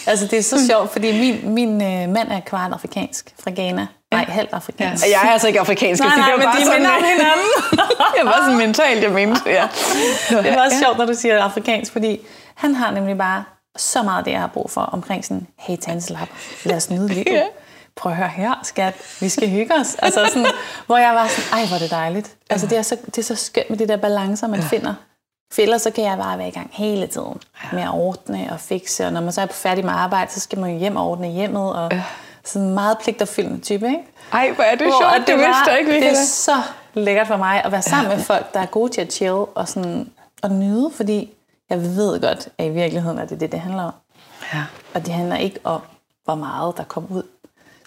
altså, det er så *laughs* sjovt, fordi min, min øh, mand er kvart afrikansk fra Ghana. Nej, halvt afrikansk. Jeg er altså ikke afrikansk. Nej, jeg nej, det var men bare de sådan, minder om hinanden. *laughs* det var sådan mentalt, jeg mente. Ja. Det er også sjovt, når du siger afrikansk, fordi han har nemlig bare så meget det, jeg har brug for, omkring sådan, hey, tag en slap, lad os nyde livet. Ja. Prøv at høre her, skat, vi skal hygge os. Altså sådan, hvor jeg var sådan, ej, hvor er det dejligt. Altså det er så, det er så skønt med de der balancer, man finder. For ellers så kan jeg bare være i gang hele tiden med at ordne og fikse, og når man så er færdig med arbejde, så skal man jo hjem og ordne hjemmet, og sådan en meget pligtopfyldende type, ikke? Ej, hvor er det Hvor sjovt. Det, det vidste jeg ikke, Det er så lækkert for mig at være sammen med folk, der er gode til at chill og, sådan, og nyde, fordi jeg ved godt, at i virkeligheden er det det, det handler om. Ja. Og det handler ikke om, hvor meget der kommer ud.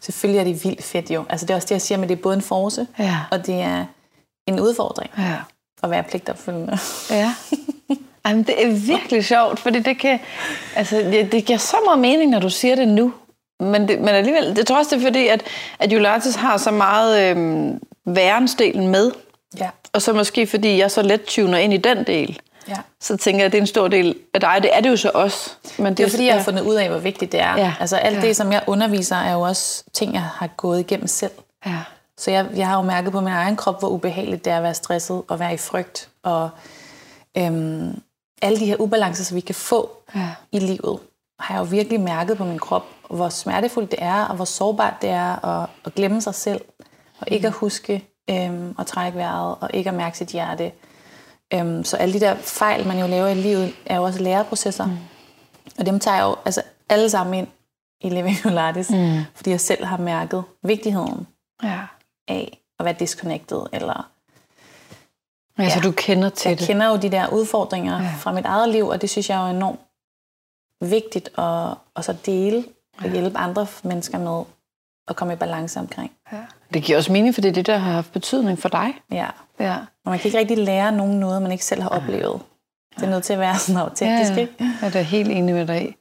Selvfølgelig er det vildt fedt jo. Altså det er også det, jeg siger, men det er både en force, Ja. og det er en udfordring Ja. at være pligtopfyldende. Ja. Jamen, det er virkelig sjovt, fordi det kan, altså, det giver så meget mening, når du siger det nu. Men, det, men alligevel, det tror også, det er fordi, at, at Julatis har så meget øhm, værensdelen med, Ja. og så måske fordi jeg så let tuner ind i den del, ja. så tænker jeg, at det er en stor del af dig. Det er det jo så også. Men Det er fordi, jeg har fundet ud af, hvor vigtigt det er. Ja. Altså alt Ja. det, som jeg underviser, er jo også ting, jeg har gået igennem selv. Ja. Så jeg, jeg har jo mærket på min egen krop, hvor ubehageligt det er at være stresset og være i frygt. Og øhm, alle de her ubalancer, som vi kan få Ja. i livet, har jeg jo virkelig mærket på min krop, hvor smertefuldt det er, og hvor sårbart det er at, at glemme sig selv, og ikke at huske øhm, at trække vejret, og ikke at mærke sit hjerte. Øhm, så alle de der fejl, man jo laver i livet, er jo også læreprocesser. Mm. Og dem tager jeg jo altså alle sammen ind i Living Pilates, mm. fordi jeg selv har mærket vigtigheden ja. af at være disconnected, eller Altså, Ja. du kender til jeg det. kender jo de der udfordringer ja. fra mit eget liv, og det synes jeg er jo enormt vigtigt at, at så dele og hjælpe andre mennesker med at komme i balance omkring. Ja. Det giver også mening, for det er det, der har haft betydning for dig. Ja. Ja. Og man kan ikke rigtig lære nogen noget, man ikke selv har oplevet. Det er nødt til at være sådan autentisk, ja, ja. ikke? Ja, det er helt enig med dig.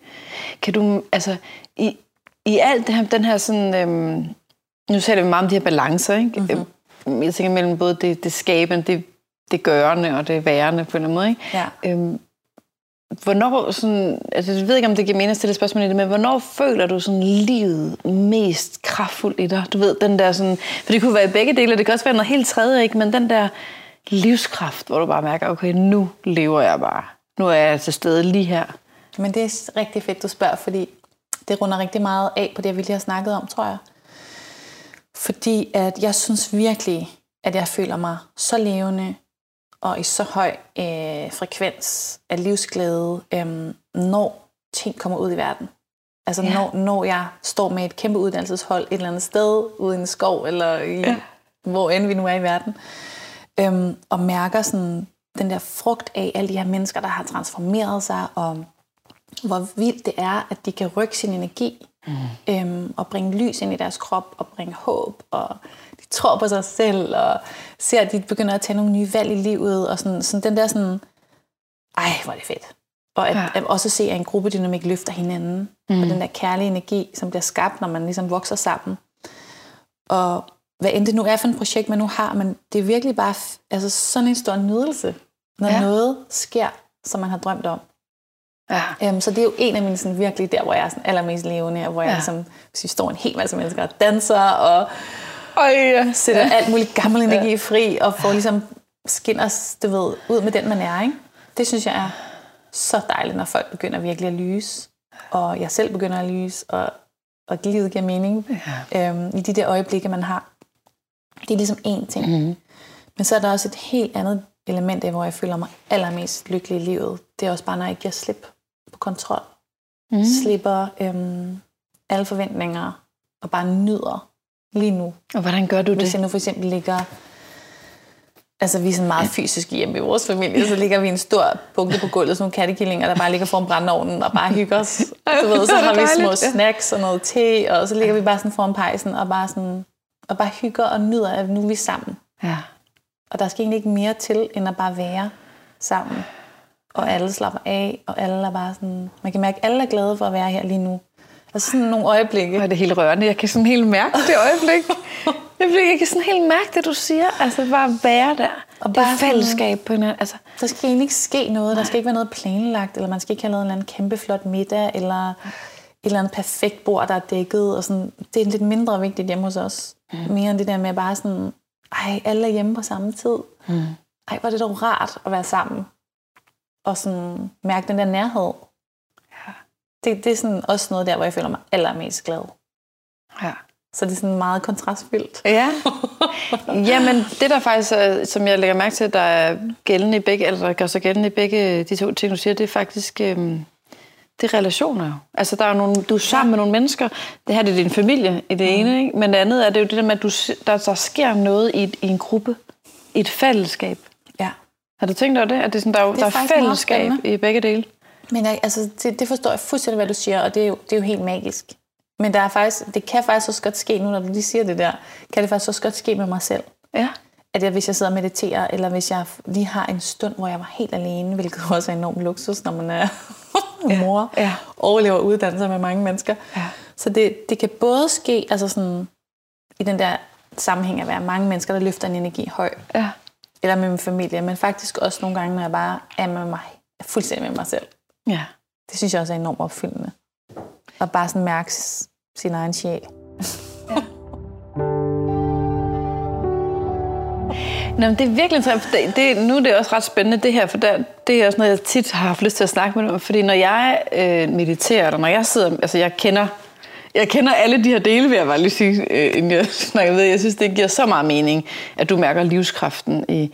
Kan du, altså, i, i alt det her, den her sådan, øhm, nu taler vi meget om de her balancer, ikke? Mm-hmm. Jeg tænker mellem både det, det skabende, det, det gørende og det værende på en eller anden måde, ikke? Ja. Øhm, hvornår sådan, altså jeg ved ikke, om det giver mening at stille spørgsmål i det, men hvornår føler du sådan livet mest kraftfuldt i dig? Du ved, den der sådan, for det kunne være i begge dele, det kan også være noget helt tredje, ikke? Men den der livskraft, hvor du bare mærker, okay, nu lever jeg bare. Nu er jeg til stede lige her. Men det er rigtig fedt, du spørger, fordi det runder rigtig meget af på det, vi lige har snakket om, tror jeg. Fordi at jeg synes virkelig, at jeg føler mig så levende og i så høj øh, frekvens af livsglæde, øh, når ting kommer ud i verden. Altså Ja. når, når jeg står med et kæmpe uddannelseshold et eller andet sted, ude i en skov, eller i, Ja. hvor end vi nu er i verden, øhm, og mærker sådan den der frugt af alle de her mennesker, der har transformeret sig, og hvor vildt det er, at de kan rykke sin energi, mm. øhm, og bringe lys ind i deres krop, og bringe håb, og tror på sig selv, og ser, at de begynder at tage nogle nye valg i livet, og sådan, sådan den der sådan, ej, hvor er det fedt. Og at, Ja. at også se, at en gruppedynamik løfter hinanden, mm. og den der kærlige energi, som bliver skabt, når man ligesom vokser sammen. Og hvad end det nu er for et projekt, man nu har, men det er virkelig bare altså sådan en stor nydelse, når Ja. noget sker, som man har drømt om. Ja. Um, så det er jo en af mine sådan, virkelig der, hvor jeg er sådan allermest levende, og hvor. Ja. jeg ligesom, hvis vi står en hel masse mennesker og danser, og Øj, ja. sætter ja. alt muligt gammel energi fri, og får ligesom skinner, du ved, ud med den, man er. Ikke? Det synes jeg er så dejligt, når folk begynder virkelig at lyse, og jeg selv begynder at lyse, og, og livet giver mening Ja. øhm, i de der øjeblikke, man har. Det er ligesom én ting. Mm. Men så er der også et helt andet element af, hvor jeg føler mig allermest lykkelig i livet. Det er også bare, når jeg giver slip på kontrol. Mm. Slipper øhm, alle forventninger, og bare nyder lige nu. Og hvordan gør du Hvis det? jeg nu for eksempel ligger... Altså, vi er sådan meget fysiske hjemme i vores familie, så ligger vi en stor bunke på gulvet, sådan nogle kattekillinger, der bare ligger foran brændeovnen og bare hygger os. Du ved, så har vi små snacks og noget te, og så ligger vi bare sådan foran pejsen og bare sådan og bare hygger og nyder, at nu er vi sammen. Ja. Og der skal egentlig ikke mere til, end at bare være sammen. Og alle slapper af, og alle er bare sådan... Man kan mærke, at alle er glade for at være her lige nu. Altså sådan nogle øjeblikke. Og det er helt rørende. Jeg kan sådan helt mærke det øjeblik. *laughs* Jeg, kan sådan helt mærke det, du siger. Altså bare være der. Og bare det sådan- fællesskab på hinanden. Altså, Der skal egentlig ikke ske noget. Der skal ikke være noget planlagt, eller man skal ikke have lavet en eller anden kæmpe flot middag, eller et eller andet perfekt bord, der er dækket. Og sådan. Det er lidt mindre vigtigt hjemme hos os. Mm. Mere end det der med bare sådan, ej, alle er hjemme på samme tid. mm. Ej, hvor er det dog rart at være sammen. Og sådan mærke den der nærhed. Ja. Det, det er sådan også noget der, hvor jeg føler mig allermest glad. Ja. Så det er sådan meget kontrastfyldt. Ja. *laughs* Jamen, det der faktisk, er, som jeg lægger mærke til, der er gældende i begge, eller der gør sig gældende i begge de to ting, du siger, det er faktisk, øhm, det er relationer. Altså, der er nogle, du er sammen med nogle mennesker. Det her det er din familie i det ene, ikke? men det andet er det jo det der med, at du, der, der sker noget i, et, i en gruppe, i et fællesskab. Ja. Har du tænkt over det? At det er sådan, der, er, Det er der er fællesskab i begge dele? Men altså, det, det forstår jeg fuldstændig, hvad du siger, og det er, jo, det er jo helt magisk. Men der er faktisk, det kan faktisk også godt ske, nu når du lige siger det der, kan det faktisk også godt ske med mig selv. Ja. At jeg, hvis jeg sidder og mediterer, eller hvis jeg lige har en stund, hvor jeg var helt alene, hvilket også er enorm luksus, når man er *laughs* mor, ja. overlever uddannelser med mange mennesker. Ja. Så det, det kan både ske altså sådan, i den der sammenhæng at være mange mennesker, der løfter en energi høj, Ja. eller med min familie, men faktisk også nogle gange, når jeg bare er med mig, er fuldstændig med mig selv. Ja. Det synes jeg også er enormt opfyldende. Og bare sådan mærke sin egen sjæl. Nå, men det er virkelig interessant. Det, det, nu er det også ret spændende det her, for der, det er også noget, jeg tit har haft lyst til at snakke med om. Fordi når jeg øh, mediterer, eller når jeg sidder... Altså, jeg kender, jeg kender alle de her dele, vil jeg bare lige sige, øh, inden jeg *laughs* snakker videre. Jeg synes, det giver så meget mening, at du mærker livskraften i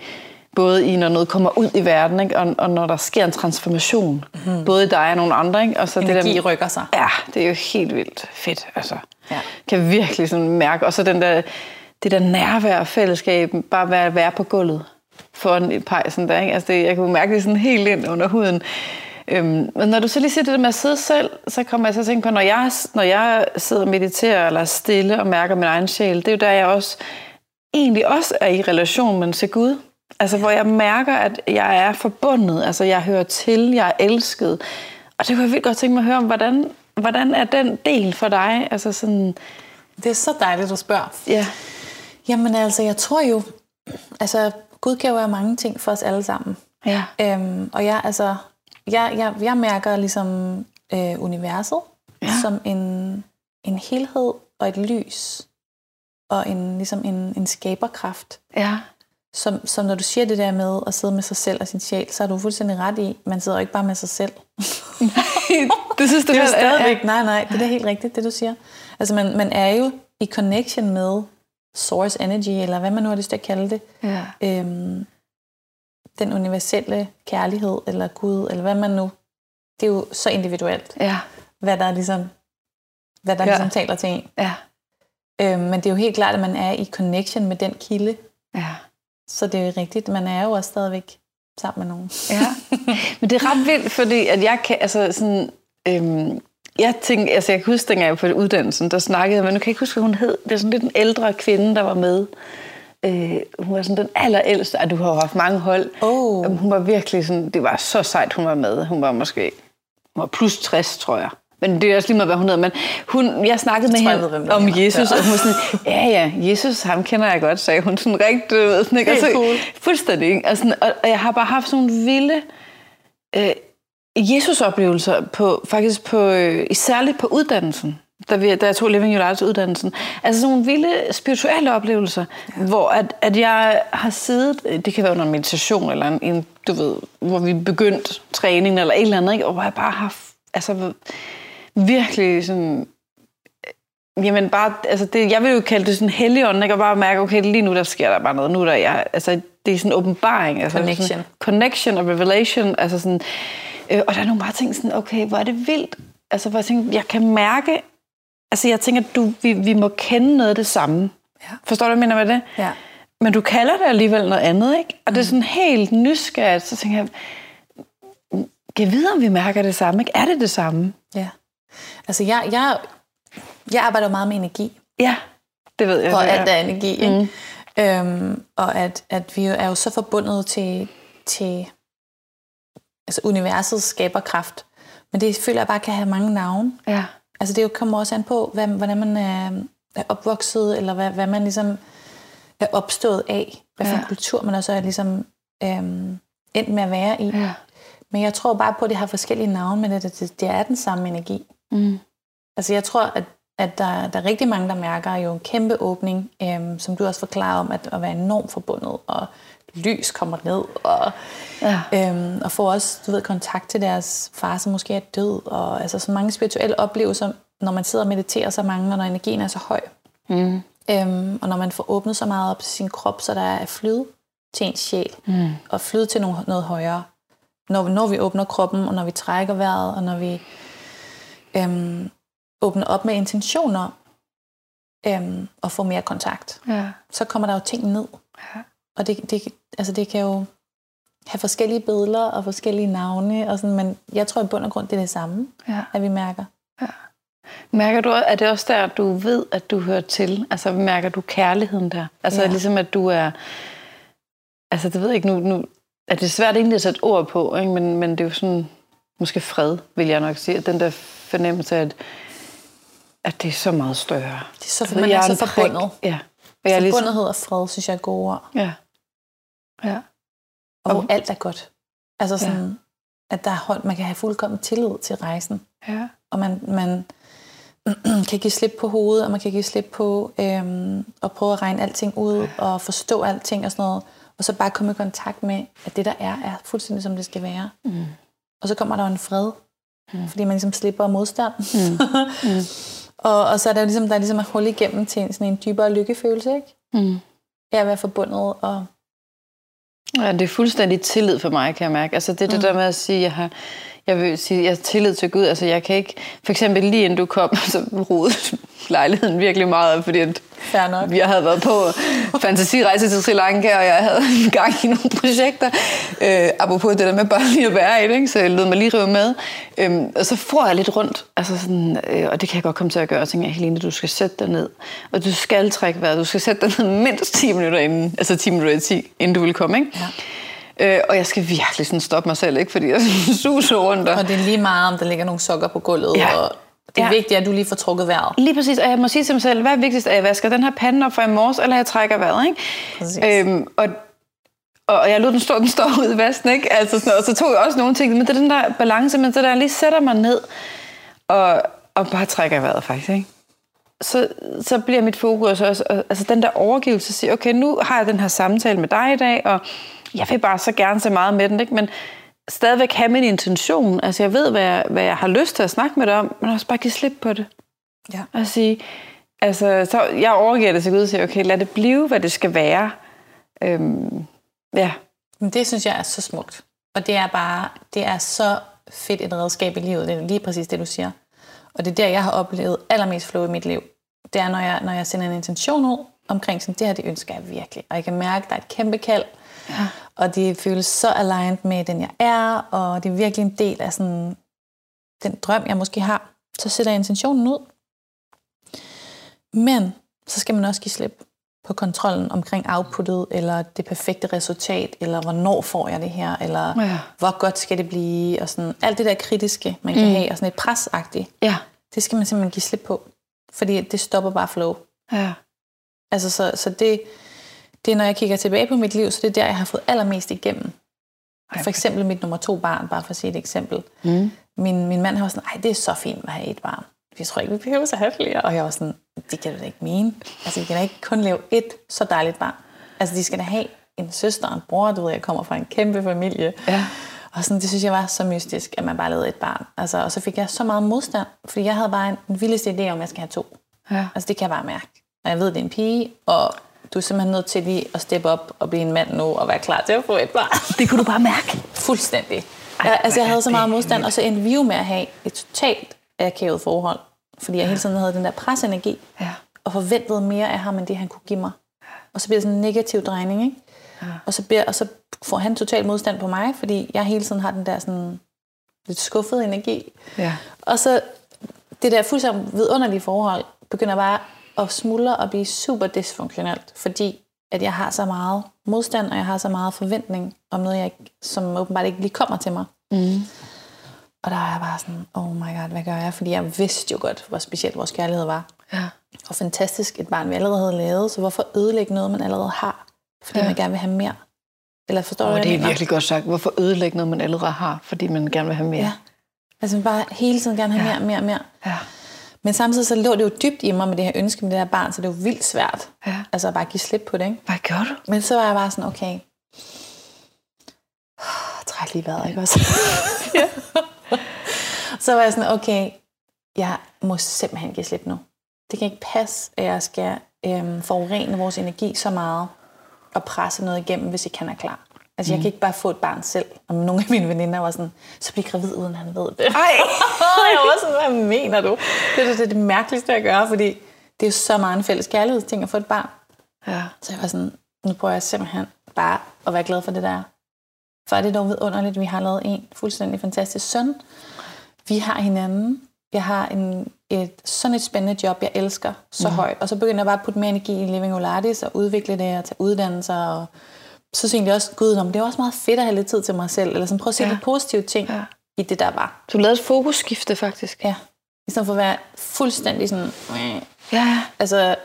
både i, når noget kommer ud i verden, ikke? Og, og når der sker en transformation, mm. både i dig og nogle andre. Ikke? Og så Energi det der, rykker sig. Ja, det er jo helt vildt fedt. Altså. Ja. Kan virkelig sådan mærke. Og så den der, det der nærvær og fællesskab, bare være, være på gulvet foran et pejsen der. Ikke? Altså det, jeg kunne mærke det sådan helt ind under huden. Øhm, men når du så lige siger det der med at sidde selv, så kommer jeg så at tænke på, når jeg, når jeg sidder og mediterer eller er stille og mærker min egen sjæl, det er jo der, jeg også egentlig også er i relation med til Gud. Altså, hvor jeg mærker, at jeg er forbundet, altså jeg hører til, jeg er elsket. Og det kunne jeg virkelig godt tænke mig at høre om, hvordan, hvordan er den del for dig? Altså sådan... Det er så dejligt, du spørger. Ja. Jamen altså, jeg tror jo, altså Gud kan jo være mange ting for os alle sammen. Ja. Øhm, og jeg, altså, jeg, jeg, jeg mærker ligesom øh, universet ja. som en, en helhed og et lys og en, ligesom en, en skaberkraft. Ja. Som, som når du siger det der med at sidde med sig selv og sin sjæl, så er du fuldstændig ret i, man sidder jo ikke bare med sig selv. det synes du *laughs* det er stadigvæk, nej, nej, det er helt rigtigt, det du siger. Altså man, man er jo i connection med source energy, eller hvad man nu har lyst til at kalde det. Ja. Øhm, den universelle kærlighed, eller Gud, eller hvad man nu... Det er jo så individuelt, Ja. hvad der ligesom, hvad der ja. ligesom taler til en. Ja. Øhm, men det er jo helt klart, at man er i connection med den kilde. Ja. Så det er jo rigtigt, man er jo også stadigvæk sammen med nogen. Ja. *laughs* Men det er ret vildt, fordi at jeg kan, altså sådan, øhm, jeg tænker, altså jeg kan huske, dengang jeg var på uddannelsen, der snakkede, men nu kan jeg ikke huske, hvad hun hed. Det er sådan lidt en ældre kvinde, der var med. Øh, hun var sådan den allerældste, og du har jo haft mange hold. Oh. Hun var virkelig sådan, det var så sejt, hun var med. Hun var måske hun var plus 60, tror jeg. Men det er også lige meget, hvad hun hedder. Men hun, jeg snakkede med hende ved, om. Jesus, Ja. og hun var sådan, ja ja, Jesus, ham kender jeg godt, sagde hun sådan rigtig, ved, sådan, ikke? Og Helt så, cool. Fuldstændig? Og, sådan, og, og jeg har bare haft sådan nogle vilde øh, Jesus-oplevelser, på, faktisk på, øh, særligt på uddannelsen, da, vi, da jeg tog Living Your Lives uddannelsen. Altså sådan nogle vilde spirituelle oplevelser, ja. hvor at, at jeg har siddet, det kan være under en meditation, eller en, en du ved, hvor vi begyndt træning, eller et eller andet, ikke? og hvor jeg bare har altså, virkelig sådan Jamen bare, altså det, jeg vil jo kalde det sådan helligånden, ikke? Og bare mærke, okay, lige nu der sker der bare noget. Nu er der, jeg, altså det er sådan en åbenbaring. Altså Connection. Sådan, connection og revelation. Altså sådan, øh, og der er nogle bare ting sådan, okay, hvor er det vildt. Altså hvor jeg tænker, jeg kan mærke, altså jeg tænker, du, vi, vi må kende noget af det samme. Ja. Forstår du, hvad jeg mener med det? Ja. Men du kalder det alligevel noget andet, ikke? Og det er sådan helt nysgerrigt, så tænker jeg, kan jeg vide, om vi mærker det samme, ikke? Er det det samme? ja. Altså jeg, jeg, jeg arbejder meget med energi. Ja, det ved jeg. og det alt er energi. Ikke? Mm. Øhm, og at, at vi er jo så forbundet til, til altså universets skaberkraft. Men det føler jeg bare kan have mange navne. Ja. Altså det jo kommer også an på, hvad, hvordan man er, er opvokset, eller hvad, hvad man ligesom er opstået af. Hvad for Ja. en kultur man også er ligesom øhm, endt med at være i. Ja. Men jeg tror bare på, at det har forskellige navne, men at det, det er den samme energi. Mm. Altså jeg tror, at, at der, der er rigtig mange, der mærker jo en kæmpe åbning, øhm, som du også forklarer om, at, at være enormt forbundet, og lys kommer ned, og, Ja. øhm, og får også du ved, kontakt til deres far, som måske er død, og altså så mange spirituelle oplevelser, når man sidder og mediterer så mange, og når energien er så høj. Mm. Øhm, og når man får åbnet så meget op til sin krop, så der er flyd til ens sjæl, Mm. og flyd til noget, noget højere. Når, når vi åbner kroppen, og når vi trækker vejret, og når vi øhm, åbner op med intentioner, øhm, og får mere kontakt, Ja. så kommer der jo ting ned. Ja. Og det, det, altså det kan jo have forskellige billeder og forskellige navne, og sådan, men jeg tror i bund og grund, det er det samme, Ja. at vi mærker. Mærker du, er det også der, du ved, at du hører til? Altså mærker du kærligheden der? Altså Ja. ligesom, at du er... Altså det ved jeg ikke nu, nu er det svært egentlig at sætte ord på, ikke? Men, men det er jo sådan, måske fred, vil jeg nok sige. Den der fornemmelse af, at, at det er så meget større. Det er så, man jeg er så en prik. forbundet. Ja. Og jeg er ligesom, Forbundethed og fred, synes jeg er gode ord. ja. Ja. Og hvor Og- alt er godt. Altså sådan, at der er hold, man kan have fuldkommen tillid til rejsen. Ja. Og man, man *clears throat* kan give slip på hovedet, og man kan give slip på øhm, at prøve at regne alting ud, og forstå alting og sådan noget. Og så bare komme i kontakt med, at det der er, er fuldstændig som det skal være. Mm. Og så kommer der en fred, Mm. fordi man ligesom slipper modstand. Mm. *laughs* Mm. og, og så er der ligesom, der er ligesom et hul igennem til en, sådan en dybere lykkefølelse, ikke? Mm. Af at være forbundet og Ja, det er fuldstændig tillid for mig, kan jeg mærke. Altså det er det Mm. der med at sige, jeg har, jeg vil sige, jeg har tillid til Gud. Altså jeg kan ikke, for eksempel lige inden du kom, *laughs* så rodede lejligheden virkelig meget fordi at. Jeg havde været på fantasirejse til Sri Lanka, og jeg havde en *laughs* gang i nogle projekter. Øh, apropos det der med bare lige at være i det, ikke? så jeg lød mig lige rive med. Øhm, og så får jeg lidt rundt, altså sådan, øh, og det kan jeg godt komme til at gøre. Og tænker, Helene, du skal sætte dig ned, og du skal trække vejret. Du skal sætte dig ned mindst 10 minutter inden, altså 10 minutter i 10, inden du vil komme. Ikke? Ja. Øh, og jeg skal virkelig sådan stoppe mig selv, ikke? fordi jeg *laughs* suser rundt. Og... Og det er lige meget, om der ligger nogle sokker på gulvet, Ja. og det er Ja. vigtigt, at du lige får trukket vejret. Lige præcis, og jeg må sige til mig selv, hvad er vigtigst, at jeg vasker den her pande op fra i morges, eller jeg trækker vejret, ikke? Præcis. Øhm, og, og jeg lod den stå, den står ud i vasken, ikke? Altså sådan, og så tog jeg også nogle ting, men det er den der balance, men det der, jeg lige sætter mig ned, og, og bare trækker vejret faktisk, ikke? Så, så bliver mit fokus også, og- altså den der overgivelse, at sige, okay, nu har jeg den her samtale med dig i dag, og jeg vil bare så gerne se meget med den, ikke? men stadigvæk have min intention. Altså jeg ved, hvad jeg, hvad jeg har lyst til at snakke med dig om, men også bare give slip på det. Ja. Og sige, altså, så jeg overgiver det til Gud og siger, okay, lad det blive, hvad det skal være. Øhm, ja, Men det synes jeg er så smukt. Og det er bare, det er så fedt et redskab i livet. Det er lige præcis det, du siger. Og det er der, jeg har oplevet allermest flow i mit liv. Det er, når jeg, når jeg sender en intention ud omkring sådan, det her, det ønsker jeg virkelig. Og jeg kan mærke, at der er et kæmpe kald. Ja. Og det føles så aligned med den, jeg er. Og det er virkelig en del af sådan, den drøm, jeg måske har. Så sætter jeg intentionen ud. Men så skal man også give slip på kontrollen omkring outputtet, eller det perfekte resultat, eller hvornår får jeg det her, eller Ja. hvor godt skal det blive, og sådan alt det der kritiske, man kan mm. have, og sådan et presagtigt, ja, det skal man simpelthen give slip på, fordi det stopper bare flow. ja, Altså, så, så det, det er, når jeg kigger tilbage på mit liv, så det er der, jeg har fået allermest igennem. Ej, For eksempel mit nummer to barn, bare for at sige et eksempel. Mm. Min, min mand har sådan, ej, det er så fint at have et barn. Vi tror ikke, vi behøver at have flere. Og jeg var sådan, det kan du da ikke mene. Altså, vi kan da ikke kun lave et så dejligt barn. Altså, de skal da have en søster og en bror. Du ved, jeg kommer fra en kæmpe familie. Ja. Og sådan, det synes jeg var så mystisk, at man bare lavede et barn. Altså, og så fik jeg så meget modstand, fordi jeg havde bare en, den vildeste idé om, at jeg skal have to. ja. Altså, det kan jeg bare mærke. Og jeg ved, det er en pige, og du er simpelthen nødt til lige at steppe op og blive en mand nu, og være klar til at få et barn. Det kunne du bare mærke. Fuldstændig. Jeg, altså, jeg havde så meget modstand, og så endte vi jo med at have et totalt akavet forhold. Fordi jeg hele tiden havde den der presenergi, Ja. og forventede mere af ham, end det han kunne give mig. Og så bliver det sådan en negativ drejning, ikke? Ja. Og, så bliver, og så får han total modstand på mig, fordi jeg hele tiden har den der sådan lidt skuffede energi. Ja. Og så det der fuldstændig vidunderlige forhold begynder bare at smuldre og blive super dysfunktionelt, fordi at jeg har så meget modstand, og jeg har så meget forventning om noget, jeg, ikke- som åbenbart ikke lige kommer til mig. Mm. Og der er jeg bare sådan, oh my god, hvad gør jeg? Fordi jeg vidste jo godt, hvor specielt vores kærlighed var. Ja. Og fantastisk et barn, vi allerede havde lavet, så hvorfor ødelægge noget, man allerede har? Fordi Ja. man gerne vil have mere. Eller forstår du, Og hvad det er virkelig godt sagt. Hvorfor ødelægge noget, man allerede har, fordi man gerne vil have mere? Ja. Altså bare hele tiden gerne have Ja. mere, mere, mere. Ja. Men samtidig så lå det jo dybt i mig med det her ønske med det her barn, så det var vildt svært. Ja. Altså at bare give slip på det, ikke? Hvad gør du? Men så var jeg bare sådan, okay, *sighs* træk lige vejret, ikke også? *laughs* så var jeg sådan, okay, jeg må simpelthen give slip nu. Det kan ikke passe, at jeg skal øhm, forurene vores energi så meget og presse noget igennem, hvis ikke han er klar. Altså, jeg kan ikke bare få et barn selv. Og nogle af mine veninder var sådan, så bliv gravid, uden han ved det. Ej! *laughs* jeg var sådan, hvad mener du? Det er det, det, er det mærkeligste at gøre, fordi det er så meget en fælles kærlighedsting at få et barn. Ja. Så jeg var sådan, nu prøver jeg simpelthen bare at være glad for det der. For er det dog vidunderligt, vi har lavet en fuldstændig fantastisk søn. Vi har hinanden. Jeg har en, et, sådan et spændende job, jeg elsker så mm. højt. Og så begynder jeg bare at putte mere energi i Living Olatis og udvikle det og tage uddannelser. Og så synes jeg egentlig også, gud, om det er også meget fedt at have lidt tid til mig selv. Eller sådan prøve at se Ja. ja. de positive ting Ja. ja. i det, der var. Du lavede et fokusskifte, faktisk. Ja. I stedet for at være fuldstændig sådan, Ja. altså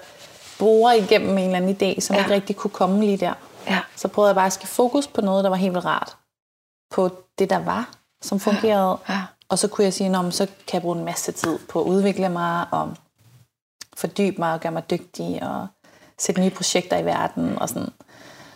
bruger igennem en eller anden idé, som Ja. ja. ikke rigtig kunne komme lige der. Ja. Så prøvede jeg bare at skifte fokus på noget, der var helt vildt rart. På det, der var, som fungerede. Ja. Og så kunne jeg sige, at så kan jeg bruge en masse tid på at udvikle mig, og fordybe mig og gøre mig dygtig, og sætte nye projekter i verden. Og sådan.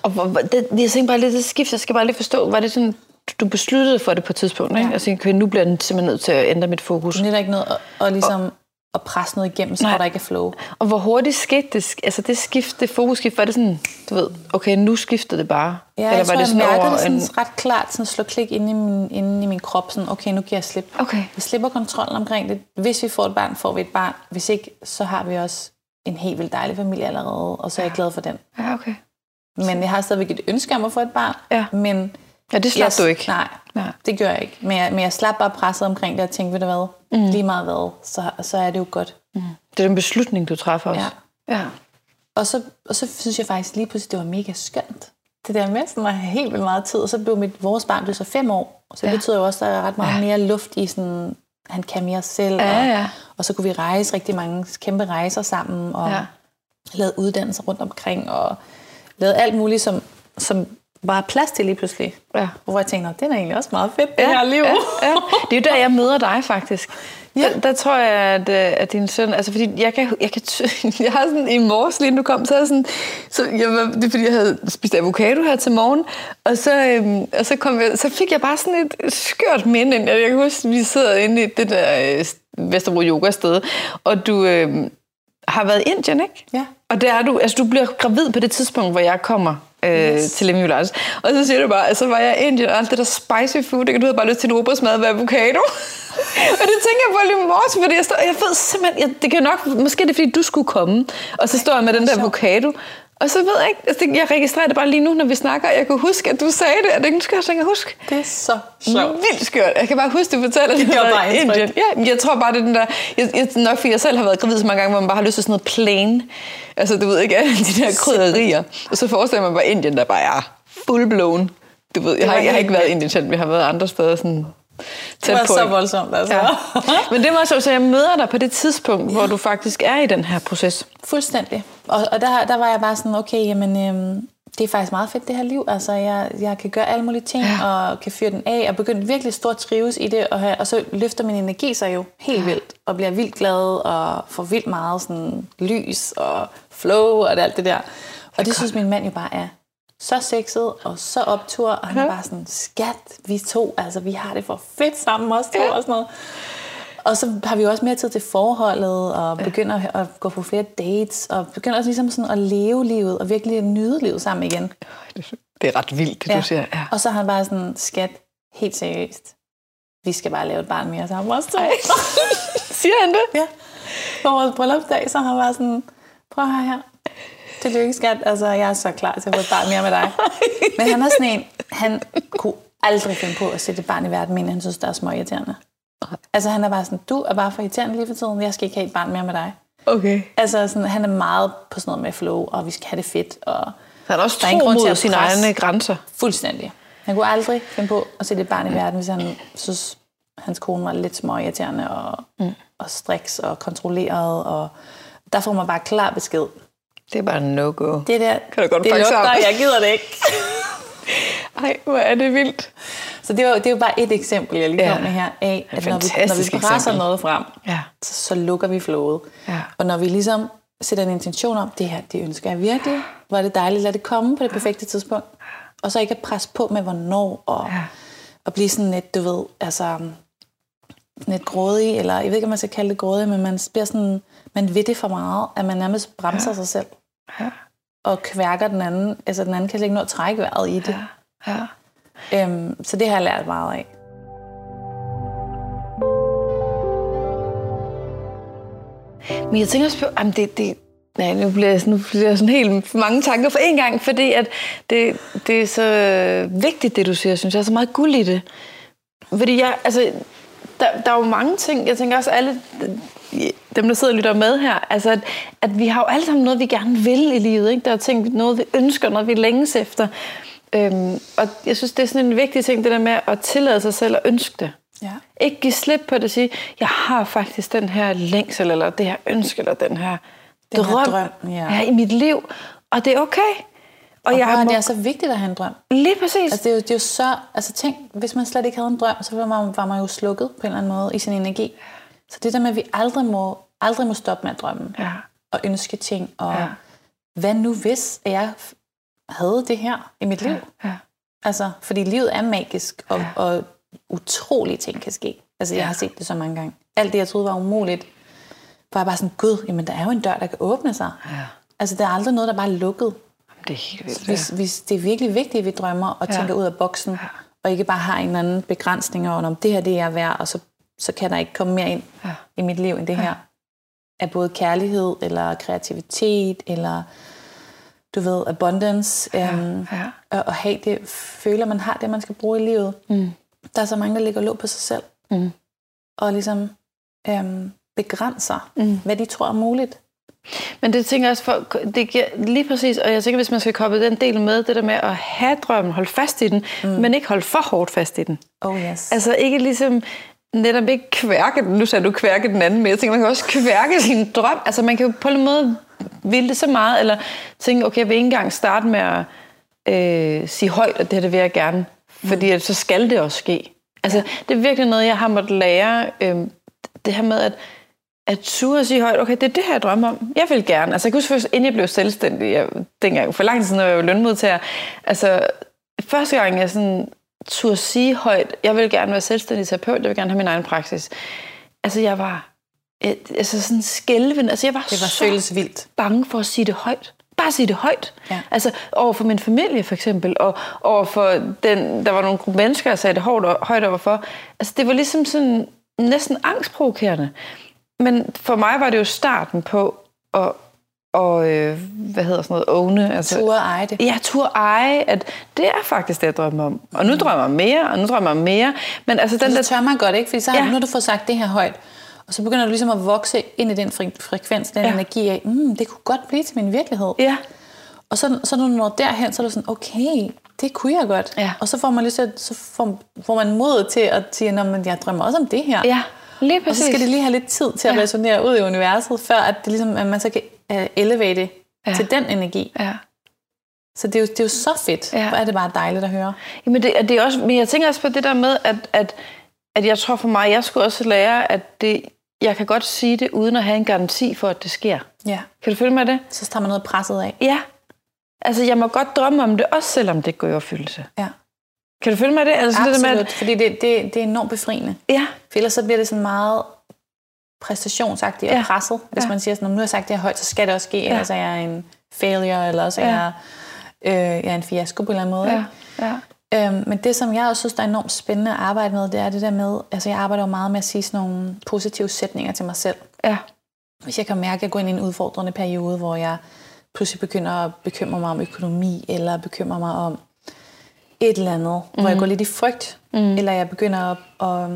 Og hvor, det, jeg tænker bare lidt, det skift, jeg skal bare lige forstå, var det sådan, du besluttede for det på et tidspunkt, ikke? Ja. Og tænkte, okay, nu bliver den simpelthen nødt til at ændre mit fokus. Det er der ikke noget at, at, ligesom, at presse noget igennem, så Nej. der ikke er flow. Og hvor hurtigt skete det, altså det skift, det fokusskift, var det sådan, du ved, okay, nu skiftede det bare? Ja, Eller jeg tror, jeg mærker det sådan en... ret klart, sådan slå klik inde i min, inde i min krop, sådan, okay, nu giver jeg slip. Okay. Vi slipper kontrollen omkring det. Hvis vi får et barn, får vi et barn. Hvis ikke, så har vi også en helt vildt dejlig familie allerede, og så er jeg glad for den. Ja, okay. Men jeg har stadigvæk et ønske om at få et barn. Ja. Men Ja, det slap jeg, du ikke. Nej, Nej. det gør jeg ikke. Men jeg, men jeg slap bare presset omkring det og tænkte, ved du hvad, mm. lige meget hvad, så, så er det jo godt. Det er den beslutning, du træffer også. Ja. ja. Og så, og så synes jeg faktisk lige pludselig, det var mega skønt. Det der med sådan at have helt vildt meget tid. Og så blev mit, vores barn blev så fem år. Så det Ja. betyder jo også, at der er ret meget Ja. mere luft i sådan, han kan mere selv. Ja, og, ja. og så kunne vi rejse rigtig mange kæmpe rejser sammen. Og ja. lavede uddannelser rundt omkring. Og lavede alt muligt, som, som var plads til lige pludselig. Ja. Hvor jeg tænkte, "Nå, det er egentlig også meget fedt, det her liv. Ja, ja. *laughs* Det er jo der, jeg møder dig faktisk. Ja. Ja. Der, der tror jeg, at, øh, at din søn... Altså, fordi jeg kan... Jeg, kan *laughs* jeg har sådan i morges, lige nu kom, så er sådan... Så jeg var, det er, fordi jeg havde spist avocado her til morgen, og så, øhm, og så, kom jeg, så fik jeg bare sådan et skørt minde. ind. Jeg kan huske, vi sidder inde i det der øh, Vesterbro Yoga sted, og du øh, har været i Indien, ikke? Ja. Og der er du, altså du bliver gravid på det tidspunkt, hvor jeg kommer øh, yes. til Lemmy Lars. Og så siger du bare, altså var jeg i Indien, og alt det der spicy food, det, du havde bare lyst til en robrødsmad med avocado. *laughs* og det tænker jeg på lige morges, fordi jeg, står, jeg ved simpelthen, jeg, det kan nok, måske det er, fordi du skulle komme, og så står jeg med den der avocado. Og så ved jeg ikke, altså, det- jeg registrerer det bare lige nu, når vi snakker, jeg kunne huske, at du sagde det, og det skal jeg tænke, huske. Det er så sjovt. Vildt skørt. Jeg kan bare huske, du fortæller *laughs* det, gjorde der bare. Indien. Ja, men jeg tror bare, det er den der... Jeg, jeg, nok fordi jeg selv har været gravid så mange gange, hvor man bare har lyst til sådan noget plain. Altså, du ved ikke, *laughs* alle de der krydderier. Og så forestiller man bare Indien, der bare er full blown. Du ved, jeg har, jeg har ikke været i Indien vi har været andre steder sådan tæt Det var på. så voldsomt, altså. Ja. *laughs* Men det var så, så jeg møder dig på det tidspunkt, hvor du faktisk er i den her proces. Fuldstændig. Og, og der, der var jeg bare sådan, okay, jamen, øhm, det er faktisk meget fedt, det her liv. Altså, jeg, jeg kan gøre alle mulige ting, ja. og kan fyre den af, og begynde virkelig stort trives i det, og, have, og så løfter min energi sig jo helt vildt, og bliver vildt glad, og får vildt meget sådan, lys og flow, og det, alt det der. Og det synes min mand jo bare er så sexet og så optur, og han er bare sådan, skat, vi to, altså vi har det for fedt sammen også to, Ja. og sådan noget. Og så har vi jo også mere tid til forholdet, og begynder at- at gå på flere dates, og begynder også ligesom sådan at leve livet, og virkelig nyde livet sammen igen. Det er ret vildt, det du siger. Ja. Og så har han bare sådan, skat, helt seriøst, vi skal bare lave et barn mere sammen også to. *laughs* Siger han det? ja. På vores bryllupsdag, så har han bare sådan, prøv at her. Tillykke, skat. Altså, jeg er så klar til at få et barn mere med dig. *laughs* Men han er sådan en, han kunne aldrig finde på at sætte et barn i verden, men han synes, der er små irriterende. Altså, han er bare sådan, du er bare for irriterende lige for tiden, jeg skal ikke have et barn mere med dig. Okay. Altså, sådan, han er meget på sådan noget med flow, og vi skal have det fedt, og Han er også tro mod sine egne grænser. fuldstændig. Han kunne aldrig finde på at sætte et barn i verden, hvis han synes, hans kone var lidt små irriterende, og, mm. og striks og kontrolleret, og der får man bare klar besked. Det er bare no-go. Det der, Kan du godt det lugter, sammen? jeg gider det ikke. *laughs* Ej, hvor er det vildt. Så det, var, det er jo bare et eksempel, jeg lige Ja. kom med her, af, at når vi, når vi presser eksempel. noget frem, Ja. så, så lukker vi flowet. Ja. Og når vi ligesom sætter en intention om, det her, det ønsker jeg virkelig, hvor er det dejligt, lad det komme på det perfekte tidspunkt. Og så ikke at presse på med, hvornår, og, Ja. og blive sådan lidt, du ved, altså lidt grådig, eller jeg ved ikke, om man skal kalde det grådig, men man bliver sådan, man ved det for meget, at man nærmest bremser ja. sig selv, Ja. og kværker den anden, altså den anden kan slet ikke nå at trække vejret i det. Ja. Øhm, så det har jeg lært meget af. Men jeg tænker også på, jamen det, det, nej, nu bliver jeg, sådan- nu bliver jeg sådan helt mange tanker for en gang, fordi at det, det er så vigtigt, det du siger, synes jeg. er så meget guld i det. Fordi jeg, altså, der, der er jo mange ting, jeg tænker også alle dem, der sidder og lytter med her, altså at, at vi har jo alle sammen noget, vi gerne vil i livet. Ikke? Der er ting, noget vi ønsker, noget vi længes efter. Øhm, og jeg synes, det er sådan en vigtig ting, det der med at tillade sig selv at ønske det. Ja. Ikke give slip på det og sige, jeg har faktisk den her længsel, eller det her ønske, eller den her Den her drøm, drøm, ja. ja, i mit liv. Og det er okay. Og, Og jeg jeg må... det er så vigtigt at have en drøm. Lige præcis. Altså, det, er jo, det er jo så... Altså, tænk, hvis man slet ikke havde en drøm, så var man, var man jo slukket på en eller anden måde i sin energi. Så det der med, at vi aldrig må, aldrig må stoppe med at drømme. Ja. Og ønske ting. Og Ja. ja. hvad nu hvis jeg havde det her i mit liv? Ja. Altså, fordi livet er magisk, og, Ja. ja. og utrolige ting kan ske. Altså, jeg har set det så mange gange. Alt det, jeg troede var umuligt, var jeg bare sådan, gud, jamen, der er jo en dør, der kan åbne sig. Ja. Altså, der er aldrig noget, der bare er lukket. Det er helt vildt. Hvis, hvis det er virkelig vigtigt, at vi drømmer og Ja. tænker ud af boksen, og ikke bare har en eller anden begrænsning over, om det her det er værd, og så, så kan der ikke komme mere ind Ja. i mit liv end det her. Af både kærlighed, eller kreativitet, eller du ved, abundance, ja, øhm, ja. Og, og have det, føler man har det, man skal bruge i livet. Mm. Der er så mange, der ligger låg på sig selv. Mm. Og ligesom øhm, begrænser, mm. hvad de tror er muligt. Men det tænker jeg også, for, det giver lige præcis, og jeg tænker, hvis man skal koble den del med, det der med at have drømmen, holde fast i den, mm. men ikke holde for hårdt fast i den. Oh yes. Altså ikke ligesom, netop ikke kværke den, nu sagde du kværke den anden, men jeg tænker, man kan også kværke sin drøm. Altså man kan jo på en måde ville det så meget, eller tænke, okay, jeg vil ikke engang starte med at øh, sige højt, at det her det vil jeg gerne, fordi at, så skal det også ske. Altså, det er virkelig noget, jeg har måttet lære, øh, det her med, at at ture og sige højt, okay, det er det her, jeg drømmer om. Jeg vil gerne. Altså, jeg kan huske, inden jeg blev selvstændig, jeg, dengang for lang tid siden, når jeg var lønmodtager, altså, første gang jeg sådan turde sige højt, jeg vil gerne være selvstændig terapeut, jeg vil gerne have min egen praksis. Altså, jeg var altså sådan skælven. Altså, jeg var, det var så føles vildt. bange for at sige det højt. Bare sige det højt. Ja. Altså over for min familie for eksempel, og over for den, der var nogle gruppe mennesker, jeg sagde det højt, højt overfor. Altså det var ligesom sådan næsten angstprovokerende. Men for mig var det jo starten på at og øh, hvad hedder sådan noget, åne. Altså, tur eje det. Ja, tur eje, at det er faktisk det, jeg drømmer om. Og nu mm. drømmer jeg mere, og nu drømmer jeg mere. Men altså, den så der... tør man godt, ikke? Fordi så har ja. nu du fået sagt det her højt. Og så begynder du ligesom at vokse ind i den frekvens, den ja. energi af, mm, det kunne godt blive til min virkelighed. Ja. Og så, så når du når derhen, så er du sådan, okay, det kunne jeg godt. Ja. Og så får man, lyst til, så får, får man mod til at sige, men jeg drømmer også om det her. Ja, lige præcis. Og så skal det lige have lidt tid til at ja. resonere ud i universet, før at, det ligesom, at man så kan uh, elevate ja. til den energi. Ja. Så det er, jo, det er jo så fedt. Ja. Hvor er det bare dejligt at høre. Jamen det, det er også, men jeg tænker også på det der med, at, at, at jeg tror for mig, jeg skulle også lære, at det, jeg kan godt sige det, uden at have en garanti for, at det sker. Ja. Kan du følge med det? Så tager man noget presset af. Ja. Altså, jeg må godt drømme om det, også selvom det går i opfyldelse. Ja. Kan du følge med det? Altså, Absolut, det der med, at... fordi det, det, det er enormt befriende. Ja. For ellers så bliver det sådan meget præstationsagtigt og ja. presset. Hvis ja. man siger sådan, nu har jeg sagt det her højt, så skal det også ske, ja. ellers er jeg en failure, eller også er ja. jeg, øh, jeg er en fiasko på en eller anden måde. Ja. Ja. Øhm, men det, som jeg også synes, der er enormt spændende at arbejde med, det er det der med, altså jeg arbejder jo meget med at sige sådan nogle positive sætninger til mig selv. Ja. Hvis jeg kan mærke, at jeg går ind i en udfordrende periode, hvor jeg pludselig begynder at bekymre mig om økonomi, eller bekymre mig om et eller andet, mm. hvor jeg mhm. går lidt i frygt, mm. eller jeg begynder at, at,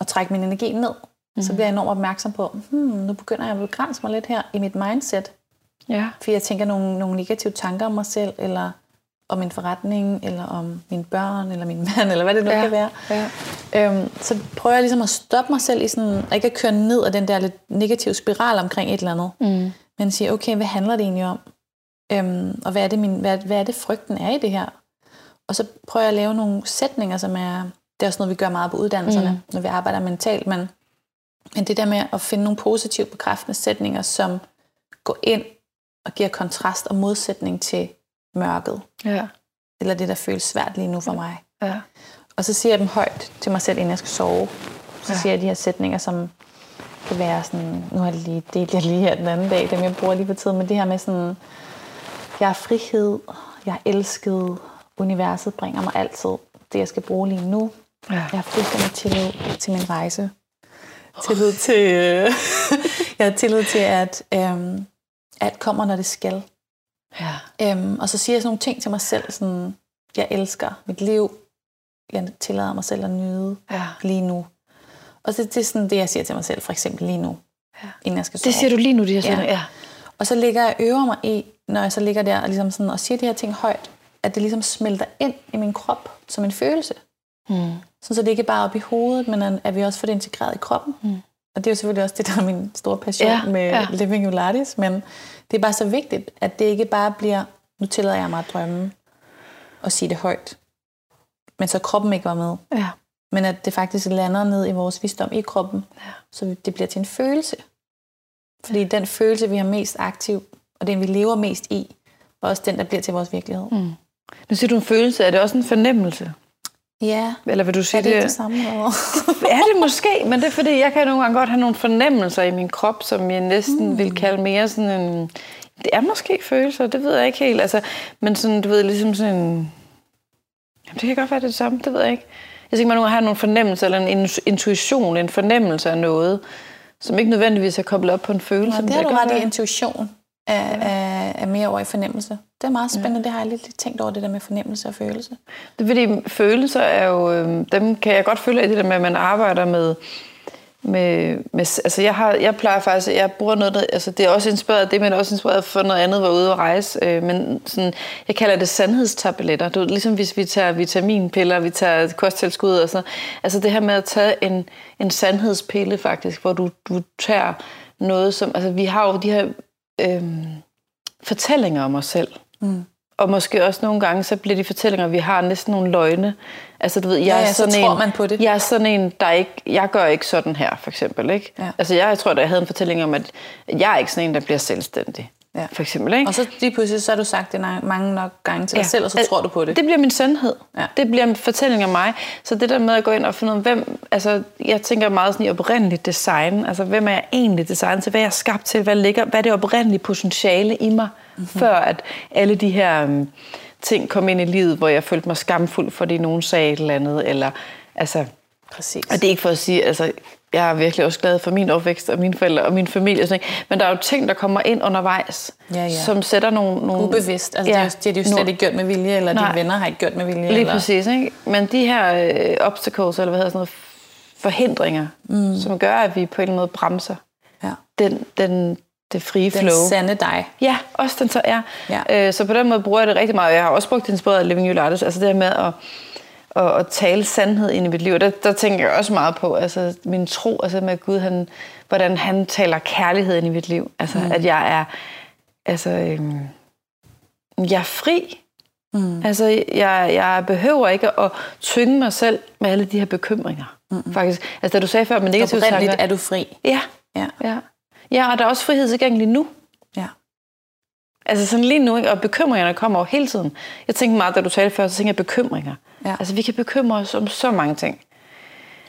at trække min energi ned, mm. så bliver jeg enormt opmærksom på, hmm, nu begynder jeg at begrænse mig lidt her i mit mindset. Ja. Fordi jeg tænker nogle, nogle negative tanker om mig selv, eller om en forretning, eller om mine børn, eller min *laughs* mand, eller hvad det nu ja. kan være. Ja. Øhm, så prøver jeg ligesom at stoppe mig selv i sådan, at ikke at køre ned af den der lidt negative spiral omkring et eller andet. Mm. Men sige, okay, hvad handler det egentlig om? Øhm, og hvad er, det min, hvad, hvad er det frygten er i det her? Og så prøver jeg at lave nogle sætninger, som er, det er også noget, vi gør meget på uddannelserne, mm. når vi arbejder mentalt, men, men det der med at finde nogle positive bekræftende sætninger, som går ind og giver kontrast og modsætning til mørket. Ja. Eller det, der føles svært lige nu for mig. Ja. Og så siger jeg dem højt til mig selv, inden jeg skal sove. Så ja. siger jeg de her sætninger, som kan være sådan, nu har jeg lige delt jeg lige her den anden dag, dem jeg bruger lige på tiden, men det her med sådan, jeg er frihed, jeg er elsket, universet bringer mig altid det, jeg skal bruge lige nu. Ja. Jeg har fuldstændig tillid til min rejse. Tillid til, øh, *laughs* jeg har tillid til, at øh, alt kommer, når det skal. Ja. Øhm, og så siger jeg sådan nogle ting til mig selv, sådan, jeg elsker mit liv, jeg tillader mig selv at nyde ja. lige nu. Og det, det er sådan det, jeg siger til mig selv, for eksempel lige nu, ja. inden jeg skal sove. Det siger du lige nu, det her ja. ja. Og så ligger jeg øver mig i, når jeg så ligger der og, ligesom sådan, og siger de her ting højt, at det ligesom smelter ind i min krop som en følelse. Mm. Så det ikke bare op i hovedet, men at vi også får det integreret i kroppen. Mm. Og det er jo selvfølgelig også det, der er min store passion ja, med ja. Living Ulatis, men det er bare så vigtigt, at det ikke bare bliver, nu tillader jeg mig at drømme og sige det højt, men så kroppen ikke var med. Ja. Men at det faktisk lander ned i vores visdom i kroppen, ja. så det bliver til en følelse. Fordi ja. den følelse, vi har mest aktiv, og den vi lever mest i, er også den, der bliver til vores virkelighed. Mm. Nu siger du en følelse, er det også en fornemmelse? Ja. Eller vil du sige er det, det det samme *laughs* er det måske, men det er fordi, jeg kan nogle gange godt have nogle fornemmelser i min krop, som jeg næsten mm. vil kalde mere sådan en... Det er måske følelser, det ved jeg ikke helt. Altså, men sådan, du ved, ligesom sådan en... Jamen, det kan godt være det, det samme, det ved jeg ikke. Jeg tænker, man nogle har nogle fornemmelser, eller en intuition, en fornemmelse af noget, som ikke nødvendigvis er koblet op på en følelse. Men det har du ret i. Intuition er, er, er mere over i fornemmelse. Det er meget spændende. Det har jeg lidt, lidt tænkt over, det der med fornemmelse og følelse. Det er fordi følelser er jo, øh, dem kan jeg godt føle i det der med, at man arbejder med, med, med altså jeg, har, jeg plejer faktisk, jeg bruger noget, der, altså det er også inspireret af det, men også inspireret for noget andet, var ude at rejse, øh, men sådan, jeg kalder det sandhedstabletter. Du, ved, ligesom hvis vi tager vitaminpiller, vi tager kosttilskud og sådan noget. Altså det her med at tage en, en sandhedspille faktisk, hvor du, du tager noget som, altså vi har jo de her øh, fortællinger om os selv. Mm. Og måske også nogle gange, så bliver de fortællinger, vi har, næsten nogle løgne. Altså, du ved, jeg Ja, er ja, så sådan tror en, man på det. Jeg er sådan en, der ikke, jeg gør ikke sådan her, for eksempel. Ikke? Ja. Altså, jeg, jeg tror, at jeg havde en fortælling om, at jeg er ikke sådan en, der bliver selvstændig. Ja. For eksempel, ikke? Og så lige pludselig, så har du sagt det mange nok gange til dig selv, og så Al- tror du på det. Det bliver min sandhed. Ja. Det bliver en fortælling om mig. Så det der med at gå ind og finde ud af, hvem... Altså, jeg tænker meget sådan i oprindeligt design. Altså, hvem er jeg egentlig designet til? Hvad er jeg skabt til? Hvad, ligger, hvad er det oprindelige potentiale i mig? Mm-hmm. Før at alle de her um, ting kom ind i livet, hvor jeg følte mig skamfuld, fordi nogen sagde et eller andet. Eller, altså, Præcis. og det er ikke for at sige, altså, jeg er virkelig også glad for min opvækst og mine forældre og min familie. Og sådan, noget. men der er jo ting, der kommer ind undervejs, Ja, ja. som sætter nogle... nogle Ubevidst. Altså, ja. det, er er de jo slet nogle- ikke gjort med vilje, eller Nej. dine venner har ikke gjort med vilje. Lige eller... præcis, ikke? Men de her øh, obstacles, eller hvad hedder sådan noget, forhindringer, mm. som gør, at vi på en eller anden måde bremser Ja. den, den, det frie Den flow. sande dig. Ja, også den så er. Ja. Øh, så på den måde bruger jeg det rigtig meget. Jeg har også brugt det inspireret af Living Your Artist, altså det her med at, at, at tale sandhed ind i mit liv. Og Der, der tænker jeg også meget på altså min tro, altså med Gud, han, hvordan han taler kærlighed ind i mit liv. Altså mm. at jeg er, altså, øhm, jeg er fri. Mm. Altså, jeg, jeg behøver ikke at tynge mig selv med alle de her bekymringer. Mm. Faktisk. Altså, da du sagde før negative Oprindeligt tanker. er du fri. Ja, Ja. ja. Ja, og der er også frihed tilgængelig nu. Altså sådan lige nu, ikke? og bekymringerne kommer jo hele tiden. Jeg tænkte meget, da du talte før, så tænkte jeg bekymringer. Ja. Altså vi kan bekymre os om så mange ting.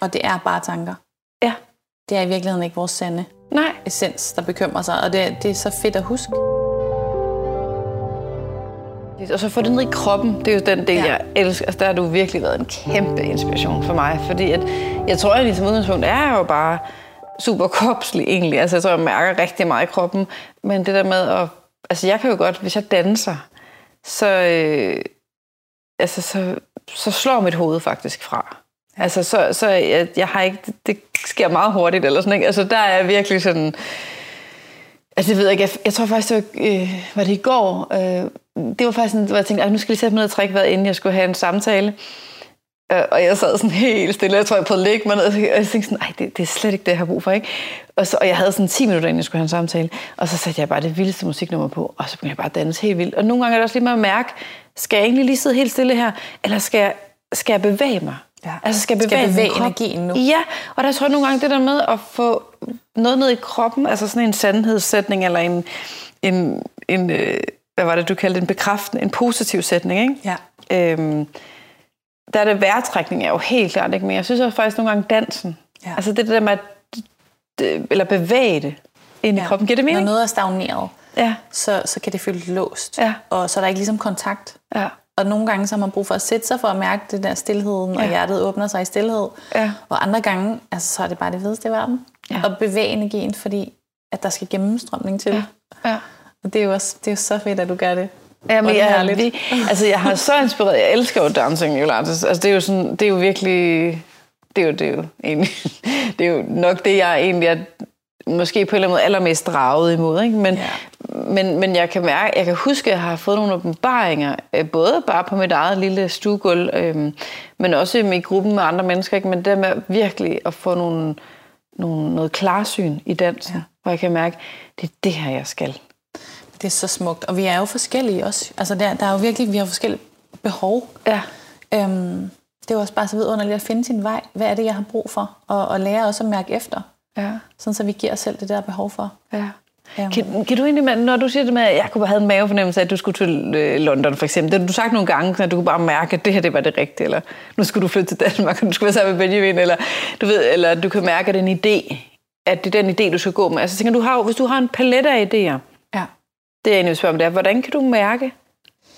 Og det er bare tanker. Ja, Det er i virkeligheden ikke vores sande nej. essens, der bekymrer sig. Og det, det er så fedt at huske. Og så få det ned i kroppen, det er jo den del, ja. jeg elsker. Altså der har du virkelig været en kæmpe inspiration for mig. Fordi at, jeg tror egentlig som udgangspunkt, er jeg jo bare super kropslig egentlig. Altså jeg tror, jeg mærker rigtig meget i kroppen. Men det der med at... Altså jeg kan jo godt, hvis jeg danser, så... Øh, altså så, så slår mit hoved faktisk fra. Altså så, så jeg, jeg har ikke... Det sker meget hurtigt eller sådan, ikke? Altså der er jeg virkelig sådan... Altså, det ved jeg ikke. Jeg, jeg tror faktisk, det var, øh, var det i går. Øh, det var faktisk sådan, hvor jeg tænkte, nu skal jeg lige sætte mig ned og trække vejret, inden jeg skulle have en samtale. Øh, og jeg sad sådan helt stille. Jeg tror, jeg prøvede at lægge mig ned, og jeg tænkte sådan, nej, det, det er slet ikke det, jeg har brug for, ikke? Og, så, og jeg havde sådan 10 minutter, inden jeg skulle have en samtale. Og så satte jeg bare det vildeste musiknummer på, og så begyndte jeg bare at danse helt vildt. Og nogle gange er det også lige med at mærke, skal jeg egentlig lige sidde helt stille her, eller skal jeg, skal jeg bevæge mig? Ja. Altså skal jeg Skal bevæge, bevæge min krop? energien nu. Ja, og der tror jeg nogle gange, det der med at få noget ned i kroppen, altså sådan en sandhedssætning, eller en, en, en øh, hvad var det, du kaldte en bekræftende, en positiv sætning, ikke? Ja. Øhm, der er det vejrtrækning er jo helt klart ikke, men jeg synes også faktisk nogle gange dansen. Ja. Altså det der med at det- eller bevæge det ind i kroppen. Giver det Når mening? noget er stagneret, Ja, så, så kan det føles låst. Ja. Og så er der ikke ligesom kontakt. ja, Og nogle gange så har man brug for at sætte sig for at mærke det der stillheden, ja. og Ja. hjertet åbner sig i stillhed. Ja. Og andre gange, altså, så er det bare det fedeste i verden. Ja. At bevæge energien, fordi at der skal gennemstrømning til. ja. Og det er jo også det er jo så fedt, at du gør det. Ja, Hvor men det jeg, vi, altså, jeg har så inspireret. Jeg elsker jo dancing, jo, altså, det er jo sådan, det er jo virkelig, det er jo, det er jo egentlig, *laughs* det er jo nok det, jeg egentlig er måske på en eller anden måde allermest draget imod, ikke? Men, Ja. men, men jeg kan mærke, jeg kan huske, at jeg har fået nogle åbenbaringer, øh, både bare på mit eget lille stuegulv, øhm, men også i gruppen med andre mennesker, ikke? Men det der med virkelig at få nogle, nogle, noget klarsyn i dansen, ja. hvor jeg kan mærke, det er det her, jeg skal. Det er så smukt. Og vi er jo forskellige også. Altså der, der er jo virkelig, vi har forskellige behov. Ja, Øhm, det er jo også bare så vidunderligt at finde sin vej. Hvad er det, jeg har brug for? Og, og lære også at mærke efter. ja. Sådan så vi giver os selv det der behov for. Ja. Øhm. Kan, kan du egentlig, når du siger det med, at jeg kunne have en mavefornemmelse af, at du skulle til øh, London for eksempel, det har du sagt nogle gange, at du kunne bare mærke, at det her det var det rigtige, eller nu skulle du flytte til Danmark, *laughs* og du skulle være sammen med Benjamin, eller du, ved, eller du kan mærke, at det er en idé, at det er den idé, du skal gå med. Altså, tænker, du har, hvis du har en palette af idéer, Ja. Det jeg egentlig vil spørge om, det er, hvordan kan du mærke,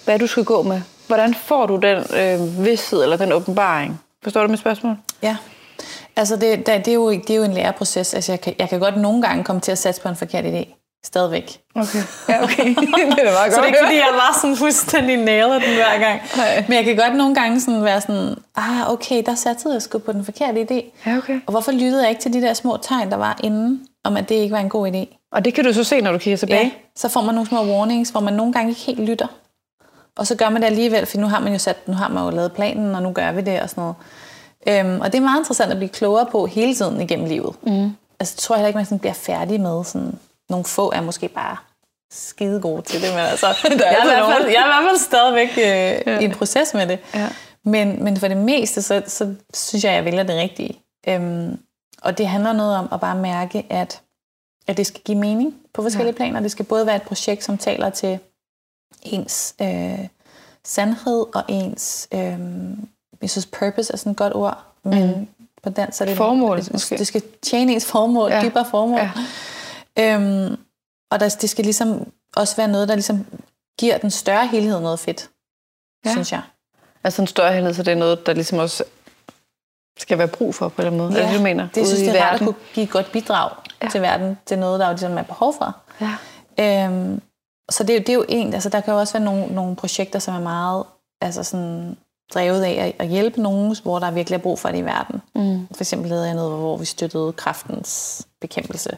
hvad du skal gå med? Hvordan får du den øh, vidsthed eller den åbenbaring? Forstår du mit spørgsmål? Ja. Altså, det, det, er jo, det er jo en læreproces. Altså, jeg kan, jeg kan godt nogle gange komme til at satse på en forkert idé. Stadigvæk. Okay. Ja, okay. *laughs* det er meget Så det er ikke, fordi jeg var sådan fuldstændig nailet den hver gang. Nej. Men jeg kan godt nogle gange sådan være sådan, ah, okay, der satte jeg sgu på den forkerte idé. Ja, okay. Og hvorfor lyttede jeg ikke til de der små tegn, der var inden, om at det ikke var en god idé? Og det kan du så se, når du kigger tilbage? Ja, så får man nogle små warnings, hvor man nogle gange ikke helt lytter. Og så gør man det alligevel, for nu har man jo sat, nu har man jo lavet planen, og nu gør vi det og sådan noget. Øhm, og det er meget interessant at blive klogere på hele tiden igennem livet. Mm. Altså, jeg tror heller ikke, man sådan bliver færdig med sådan, nogle få er måske bare skide gode til det, men altså, *laughs* jeg, er i hvert fald, jeg er i hvert fald stadigvæk øh, ja. i en proces med det. Ja. Men, men for det meste, så, så synes jeg, jeg vælger det rigtige. Øhm, og det handler noget om at bare mærke, at, at det skal give mening på forskellige ja. planer. Det skal både være et projekt, som taler til ens øh, sandhed og ens, øh, jeg synes purpose er sådan et godt ord, men mm. på den så er det Formål, det, måske. det skal tjene ens formål, Ja. dybere formål. Ja. Øhm, og der, det skal ligesom også være noget, der ligesom giver den større helhed noget fedt, ja. synes jeg. Altså en større helhed, så det er noget, der ligesom også skal være brug for på en eller anden måde. er det, du mener? det synes jeg er rart at kunne give et godt bidrag Ja. ja. til verden. til noget, der jo ligesom er behov for. Ja. Øhm, så det, er jo- det er jo en, altså der kan jo også være nogle, nogle projekter, som er meget altså sådan, drevet af at, at hjælpe nogen, hvor der virkelig er brug for det i verden. Mm. For eksempel lavede jeg noget, hvor vi støttede kraftens bekæmpelse,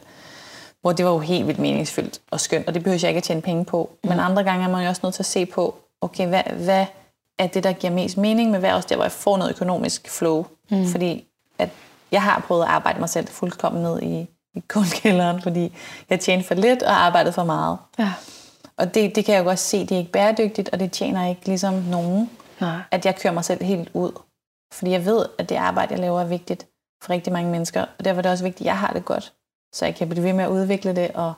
hvor det var jo helt vildt meningsfyldt og skønt, og det behøver jeg ikke at tjene penge på. Mm. Men andre gange er man jo også nødt til at se på, okay, hvad, hvad er det, der giver mest mening, men hvad er også der, hvor jeg får noget økonomisk flow. Mm. Fordi at jeg har prøvet at arbejde mig selv fuldkommen ned i, i kuldkælderen, fordi jeg tjente for lidt og arbejdede for meget. Ja. Og det, det kan jeg jo godt se, det er ikke bæredygtigt, og det tjener ikke ligesom nogen, Nej. at jeg kører mig selv helt ud. Fordi jeg ved, at det arbejde, jeg laver, er vigtigt for rigtig mange mennesker. Og derfor er det også vigtigt, at jeg har det godt, så jeg kan blive ved med at udvikle det og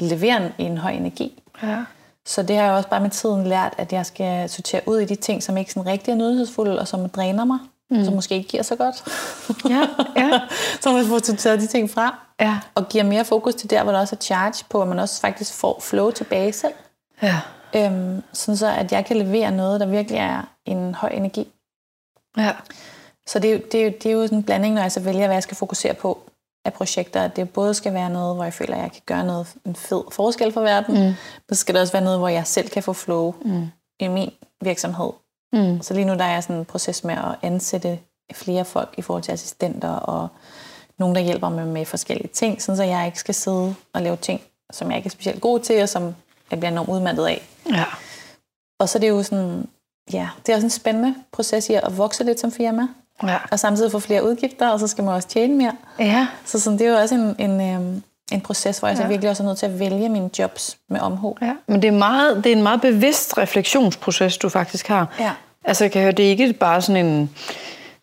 levere en, en høj energi. Ja. Så det har jeg også bare med tiden lært, at jeg skal sortere ud i de ting, som ikke sådan rigtig er nyhedsfulde, og som dræner mig, mm. som måske ikke giver så godt. Ja, ja. så man får sorteret de ting fra, Ja. og giver mere fokus til der, hvor der også er charge på, at man også faktisk får flow tilbage selv. Ja. Øhm, sådan så, at jeg kan levere noget, der virkelig er en høj energi. Ja. Så det er, jo, det, er jo, det er jo sådan en blanding, når jeg så vælger, hvad jeg skal fokusere på af projekter. At det både skal være noget, hvor jeg føler, at jeg kan gøre noget, en fed forskel for verden. Mm. Men så skal det også være noget, hvor jeg selv kan få flow mm. i min virksomhed. Mm. Så lige nu der er sådan en proces med at ansætte flere folk i forhold til assistenter og nogen, der hjælper mig med forskellige ting, sådan så jeg ikke skal sidde og lave ting, som jeg ikke er specielt god til, og som jeg bliver enormt udmattet af. Ja. Og så er det jo sådan, ja, det er også en spændende proces i at vokse lidt som firma, Ja. og samtidig få flere udgifter, og så skal man også tjene mere. Ja. Så sådan, det er jo også en, en, øhm, en proces, hvor jeg så Ja. virkelig også er nødt til at vælge mine jobs med omhu. ja. Men det er, meget, det er en meget bevidst refleksionsproces, du faktisk har. Ja. Altså, jeg kan høre, det er ikke bare sådan en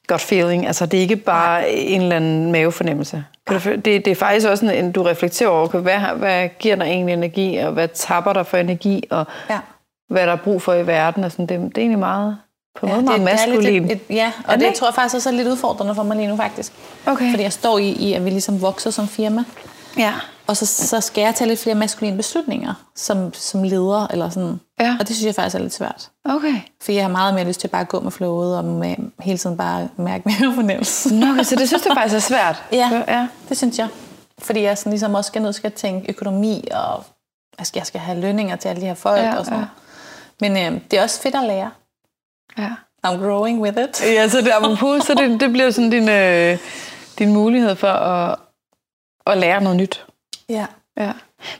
gut feeling. Altså, det er ikke bare Nej. en eller anden mavefornemmelse. Kan du, det, det er faktisk også en, du reflekterer over, hvad, hvad giver dig egentlig energi, og hvad tapper dig for energi, og Ja. hvad der er brug for i verden. Og sådan. Det, det er egentlig meget, på en måde meget lidt maskulin. et, ja, og det? det tror jeg faktisk også er lidt udfordrende for mig lige nu faktisk. Okay. Fordi jeg står i, i at vi ligesom vokser som firma. Ja. Og så, så skal jeg tage lidt flere maskuline beslutninger som, som leder. Eller sådan. Ja. Og det synes jeg faktisk er lidt svært. Okay. For jeg har meget mere lyst til bare at gå med flowet og med, hele tiden bare mærke *laughs* mere fornemmelse. Nå, okay, så det synes du faktisk er svært? *laughs* Ja. ja. Det synes jeg. Fordi jeg sådan ligesom også skal nødt til at tænke økonomi, og jeg skal, jeg skal have lønninger til alle de her folk. Ja, og sådan. ja. Men øh, det er også fedt at lære. ja. I'm growing with it. Ja, så det, apropos, så det, det bliver sådan din, øh, din mulighed for at, at lære noget nyt. Ja. Ja.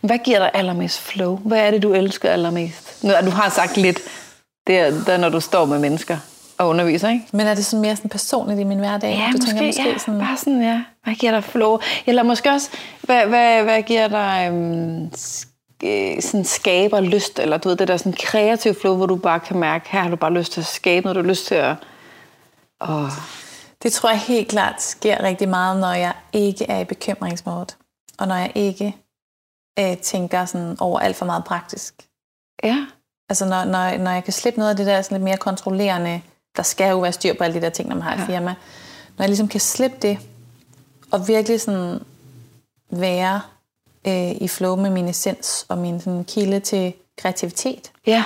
Hvad giver dig allermest flow? Hvad er det, du elsker allermest? Nu, du har sagt lidt, det er, det er, når du står med mennesker og underviser, ikke? Men er det sådan mere sådan personligt i min hverdag? Ja, du måske, tænker måske ja. sådan, Bare sådan, ja. Hvad giver dig flow? Eller måske også, hvad, hvad, hvad giver dig øhm, sk- øh, sådan skaber lyst? Eller du ved, det der sådan kreativ flow, hvor du bare kan mærke, her har du bare lyst til at skabe noget, du har lyst til at... Åh, Det tror jeg helt klart sker rigtig meget, når jeg ikke er i bekymringsmåde. Og når jeg ikke øh, tænker sådan over alt for meget praktisk. ja. Altså når, når, når jeg kan slippe noget af det der sådan lidt mere kontrollerende, der skal jo være styr på alle de der ting, når man har et Ja. firma. Når jeg ligesom kan slippe det, og virkelig sådan være øh, i flow med min essens og min sådan kilde til kreativitet, Ja.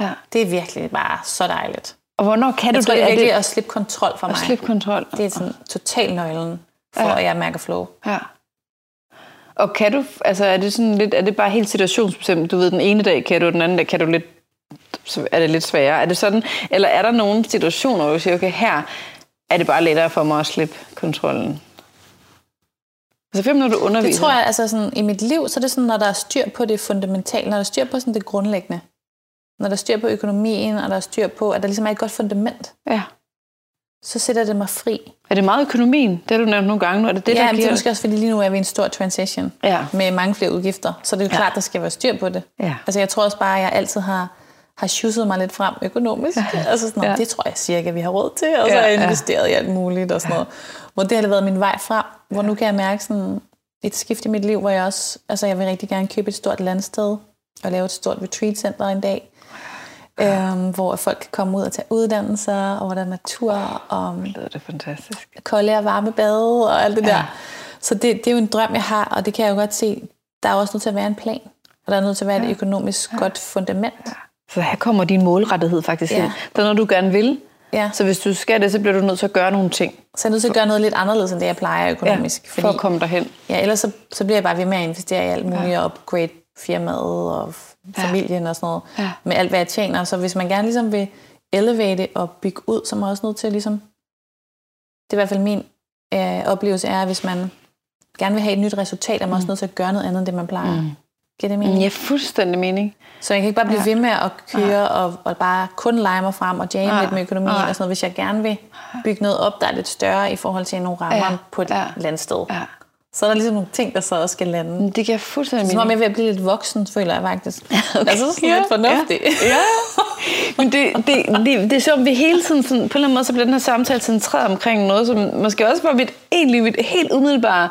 ja. det er virkelig bare så dejligt. Og hvornår kan Jeg du tror, det er Er virkelig at slippe kontrol fra at mig. slippe kontrol? Det er sådan total nøglen for, Ja. at jeg mærker flow. Ja. Og kan du, altså er det sådan lidt, er det bare helt situationsbestemt? Du ved, den ene dag kan du, den anden dag kan du lidt, så er det lidt sværere. Er det sådan, eller er der nogle situationer, hvor du siger, okay, her er det bare lettere for mig at slippe kontrollen? Altså fem, når du underviser. Det tror jeg, altså sådan, i mit liv, så er det sådan, når der er styr på det fundamentale, når der er styr på sådan det grundlæggende. Når der er styr på økonomien, og der er styr på, at der ligesom er et godt fundament, Ja. så sætter det mig fri. Er det meget økonomien? Det har du nævnt nogle gange nu. Er det det, ja, der men det giver... er måske også, fordi lige nu er vi i en stor transition Ja. med mange flere udgifter. Så det er jo Ja. klart, der skal være styr på det. Ja. Altså jeg tror også bare, at jeg altid har, har sjusset mig lidt frem økonomisk. Ja. Altså sådan, Ja. ja. det tror jeg cirka, vi har råd til. Og så Ja, har jeg ja. investeret i alt muligt og sådan noget. Hvor det har været min vej frem. Hvor nu kan jeg mærke sådan et skift i mit liv, hvor jeg også, altså jeg vil rigtig gerne købe et stort landsted og lave et stort retreat-center en dag. Øhm, hvor folk kan komme ud og tage uddannelser, og hvor der er natur, og Det lyder det fantastisk. kolde og varme bade og alt det Ja. ja. der. Så det, det er jo en drøm, jeg har, og det kan jeg jo godt se. Der er også nødt til at være en plan, og der er nødt til at være et økonomisk ja. godt fundament. Så her kommer din målrettighed faktisk Ja. ind. Der er noget, du gerne vil. Ja. Så hvis du skal det, så bliver du nødt til at gøre nogle ting. Så jeg er nødt til at gøre noget lidt anderledes, end det jeg plejer økonomisk. for at komme derhen. ja, ellers så, så bliver jeg bare ved med at investere i alt muligt, ja. og upgrade firmaet og familien og sådan noget, Ja. med alt, hvad jeg tjener. Så hvis man gerne ligesom vil elevate og bygge ud, så er man også nødt til ligesom... Det er i hvert fald min øh, oplevelse er, at hvis man gerne vil have et nyt resultat, er man også nødt til at gøre noget andet, end det man plejer. Mm. Giver det mening? Ja, fuldstændig mening. Så jeg kan ikke bare blive Ja. ja. ved med at køre og, og bare kun lege mig frem og jamme Nej. lidt med økonomien Nej. og sådan noget. Hvis jeg gerne vil bygge noget op, der er lidt større i forhold til nogle rammer Ja. ja. på et Ja. ja. landsted, Ja. Så er der ligesom nogle ting, der så også skal lande. Det giver fuldstændig Som om jeg er ved at blive lidt voksen, føler jeg faktisk. *laughs* Okay. Altså sådan Ja, lidt fornuftig. Ja. ja. Men det, det, det, det er som, vi hele tiden, sådan, på en eller anden måde, så bliver den her samtale centreret omkring noget, som måske også var mit, egentlig mit helt umiddelbare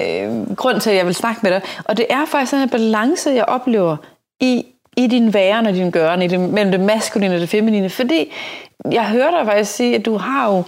øh, grund til, at jeg vil snakke med dig. Og det er faktisk den her balance, jeg oplever i, i din væren og din gøren, i det, mellem det maskuline og det feminine. Fordi jeg hører dig faktisk sige, at du har jo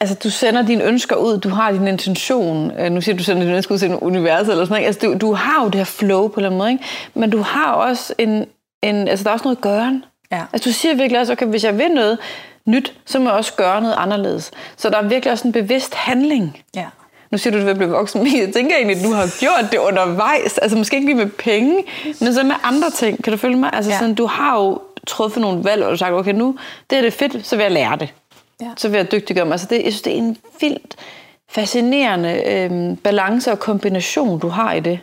Altså, du sender dine ønsker ud, du har din intention. Øh, Nu siger du, du sender dine ønsker ud til universet eller sådan noget. Altså, du, du har jo det her flow på en eller anden måde, ikke? Men du har også en, en... Altså, der er også noget gøren. Ja. Altså, du siger virkelig også, okay, hvis jeg vil noget nyt, så må jeg også gøre noget anderledes. Så der er virkelig også en bevidst handling. Ja. Nu siger du, at du vil blive voksen, men jeg tænker egentlig, at du har gjort det undervejs. Altså, måske ikke lige med penge, men så med andre ting. Kan du følge mig? Altså, Ja. sådan, du har jo truffet nogle valg, og du har sagt, okay, nu det er det fedt, så vil jeg lære det Ja. så vil jeg dygtiggøre mig. Altså det, jeg synes, det er en vildt fascinerende øhm, balance og kombination, du har i det.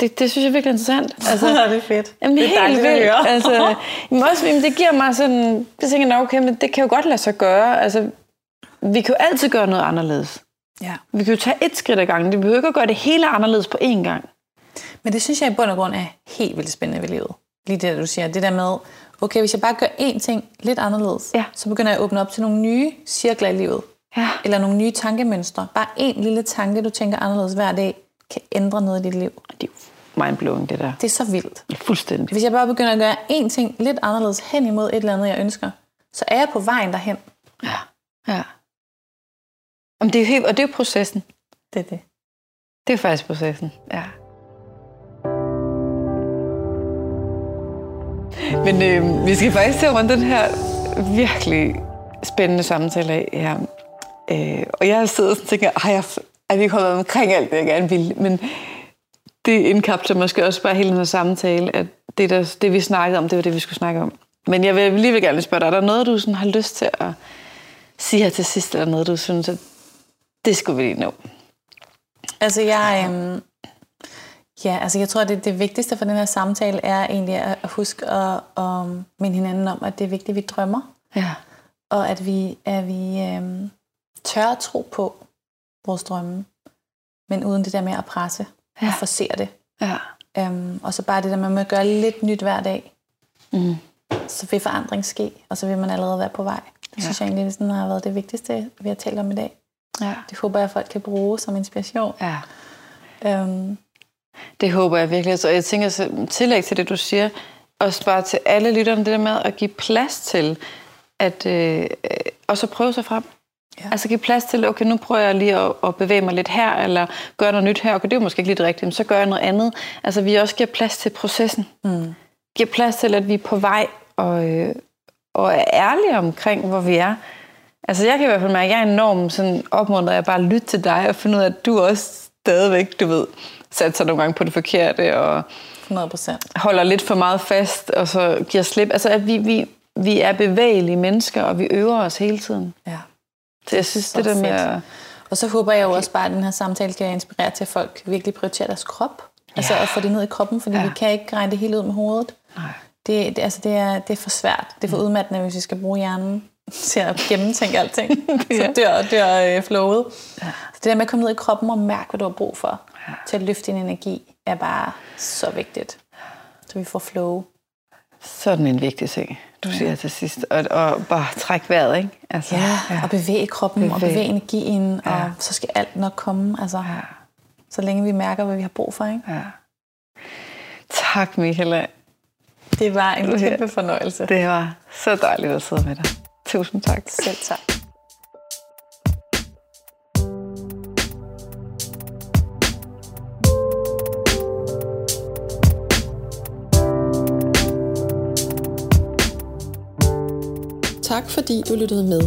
Det, det synes jeg er virkelig interessant. *laughs* Altså, det er fedt. Jamen, det er, Det er helt vildt. Altså, *laughs* jamen, også, jamen, det giver mig sådan... Jeg tænker, "Nå, okay, men det kan jo godt lade sig gøre. Altså, vi kan jo altid gøre noget anderledes. Ja. Vi kan jo tage et skridt ad gangen. Det behøver ikke at gøre det hele anderledes på én gang. Men det synes jeg i bund og grund er helt vildt spændende ved livet. Lige det, du siger. Det der med, okay, hvis jeg bare gør én ting lidt anderledes, Ja. så begynder jeg at åbne op til nogle nye cirkler i livet. Ja. Eller nogle nye tankemønstre. Bare én lille tanke, du tænker anderledes hver dag, kan ændre noget i dit liv. Det er jo mindblowing, det der. Det er så vildt. Fuldstændig. Hvis jeg bare begynder at gøre én ting lidt anderledes hen imod et eller andet, jeg ønsker, så er jeg på vejen derhen. Ja. ja. Jamen, det er jo helt, og det er processen. Det er det. Det er faktisk processen, ja. Men øh, vi skal faktisk til at runde den her virkelig spændende samtale af her. Øh, og jeg sidder og tænker, har jeg, er vi kommet omkring alt det, jeg gerne vil? Men det indkapsler måske også bare hele den her samtale, at det, der, det vi snakkede om, det var det, vi skulle snakke om. Men jeg vil lige vil gerne spørge dig, er der noget, du sådan har lyst til at sige her til sidst, eller noget, du synes, at det skulle vi lige nå? Altså, jeg, øhm, ja, altså, jeg tror, det, det vigtigste for den her samtale er egentlig at, at huske at, at minde hinanden om, at det er vigtigt, at vi drømmer, Ja. og at vi, at vi øhm, tør at tro på vores drømme, men uden det der med at presse ja. Ja. og forsere det. Ja. Øhm, og så bare det der med at gøre lidt nyt hver dag, Mm. så vil forandring ske, og så vil man allerede være på vej. Det Ja. synes jeg egentlig, det sådan har været det vigtigste, vi har talt om i dag. Ja. Det håber jeg, at folk kan bruge som inspiration. ja. Øhm, Det håber jeg virkelig. Og jeg tænker så tillæg til det, du siger, også bare til alle lytterne, det der med at give plads til, at øh, øh, også prøve sig frem. Ja. Altså give plads til, okay, nu prøver jeg lige at, at bevæge mig lidt her, eller gøre noget nyt her. Okay, det er jo måske ikke lige det rigtige, men så gør jeg noget andet. Altså vi også giver plads til processen. mm. Giver plads til, at vi er på vej, og, øh, og er ærlige omkring, hvor vi er. Altså jeg kan i hvert fald mærke, at jeg er enormt sådan opmuntret af bare at lytte til dig og finde ud af, at du også stadigvæk, du ved, sætter sig nogle gange på det forkerte og 100%. holder lidt for meget fast og så giver slip. Altså at vi, vi, vi er bevægelige mennesker, og vi øver os hele tiden. Ja. Så jeg synes, Så det der med at... Og så håber jeg jo også bare, at den her samtale kan inspirere til, at folk virkelig prioriterer deres krop. Altså Ja. at få det ned i kroppen, fordi Ja. vi kan ikke regne det hele ud med hovedet. Nej. Det, det, altså det, er, det er for svært. Det er for udmattende, hvis vi skal bruge hjernen til at gennemtænke alting. *laughs* så dør, dør øh, flowet. Ja. Så det der med at komme ned i kroppen og mærke, hvad du har brug for, ja. til at løfte din energi, er bare så vigtigt. Så vi får flow. Sådan en vigtig ting, du siger til sidst. Og, og bare træk vejret, ikke? Altså, Ja, ja. og bevæge kroppen bevæge. og Bevæge. energien, ja. Ja. og så skal alt nok komme. Altså, Ja. Så længe vi mærker, hvad vi har brug for. Ikke? ja. Tak, Michaela. Det var en Ja. kæmpe fornøjelse. Det var så dejligt at sidde med dig. Tusind tak. Selv tak. Tak fordi du lyttede med.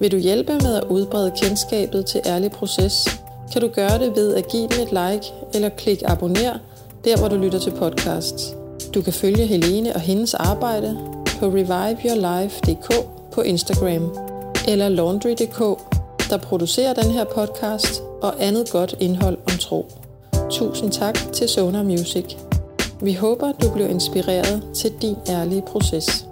Vil du hjælpe med at udbrede kendskabet til Ærlig Proces, kan du gøre det ved at give den et like eller klik abonner, der hvor du lytter til podcasts. Du kan følge Helene og hendes arbejde på reviveyourlife.dk på Instagram, eller laundry.dk, der producerer den her podcast og andet godt indhold om tro. Tusind tak til Sonar Music. Vi håber, du blev inspireret til din ærlige proces.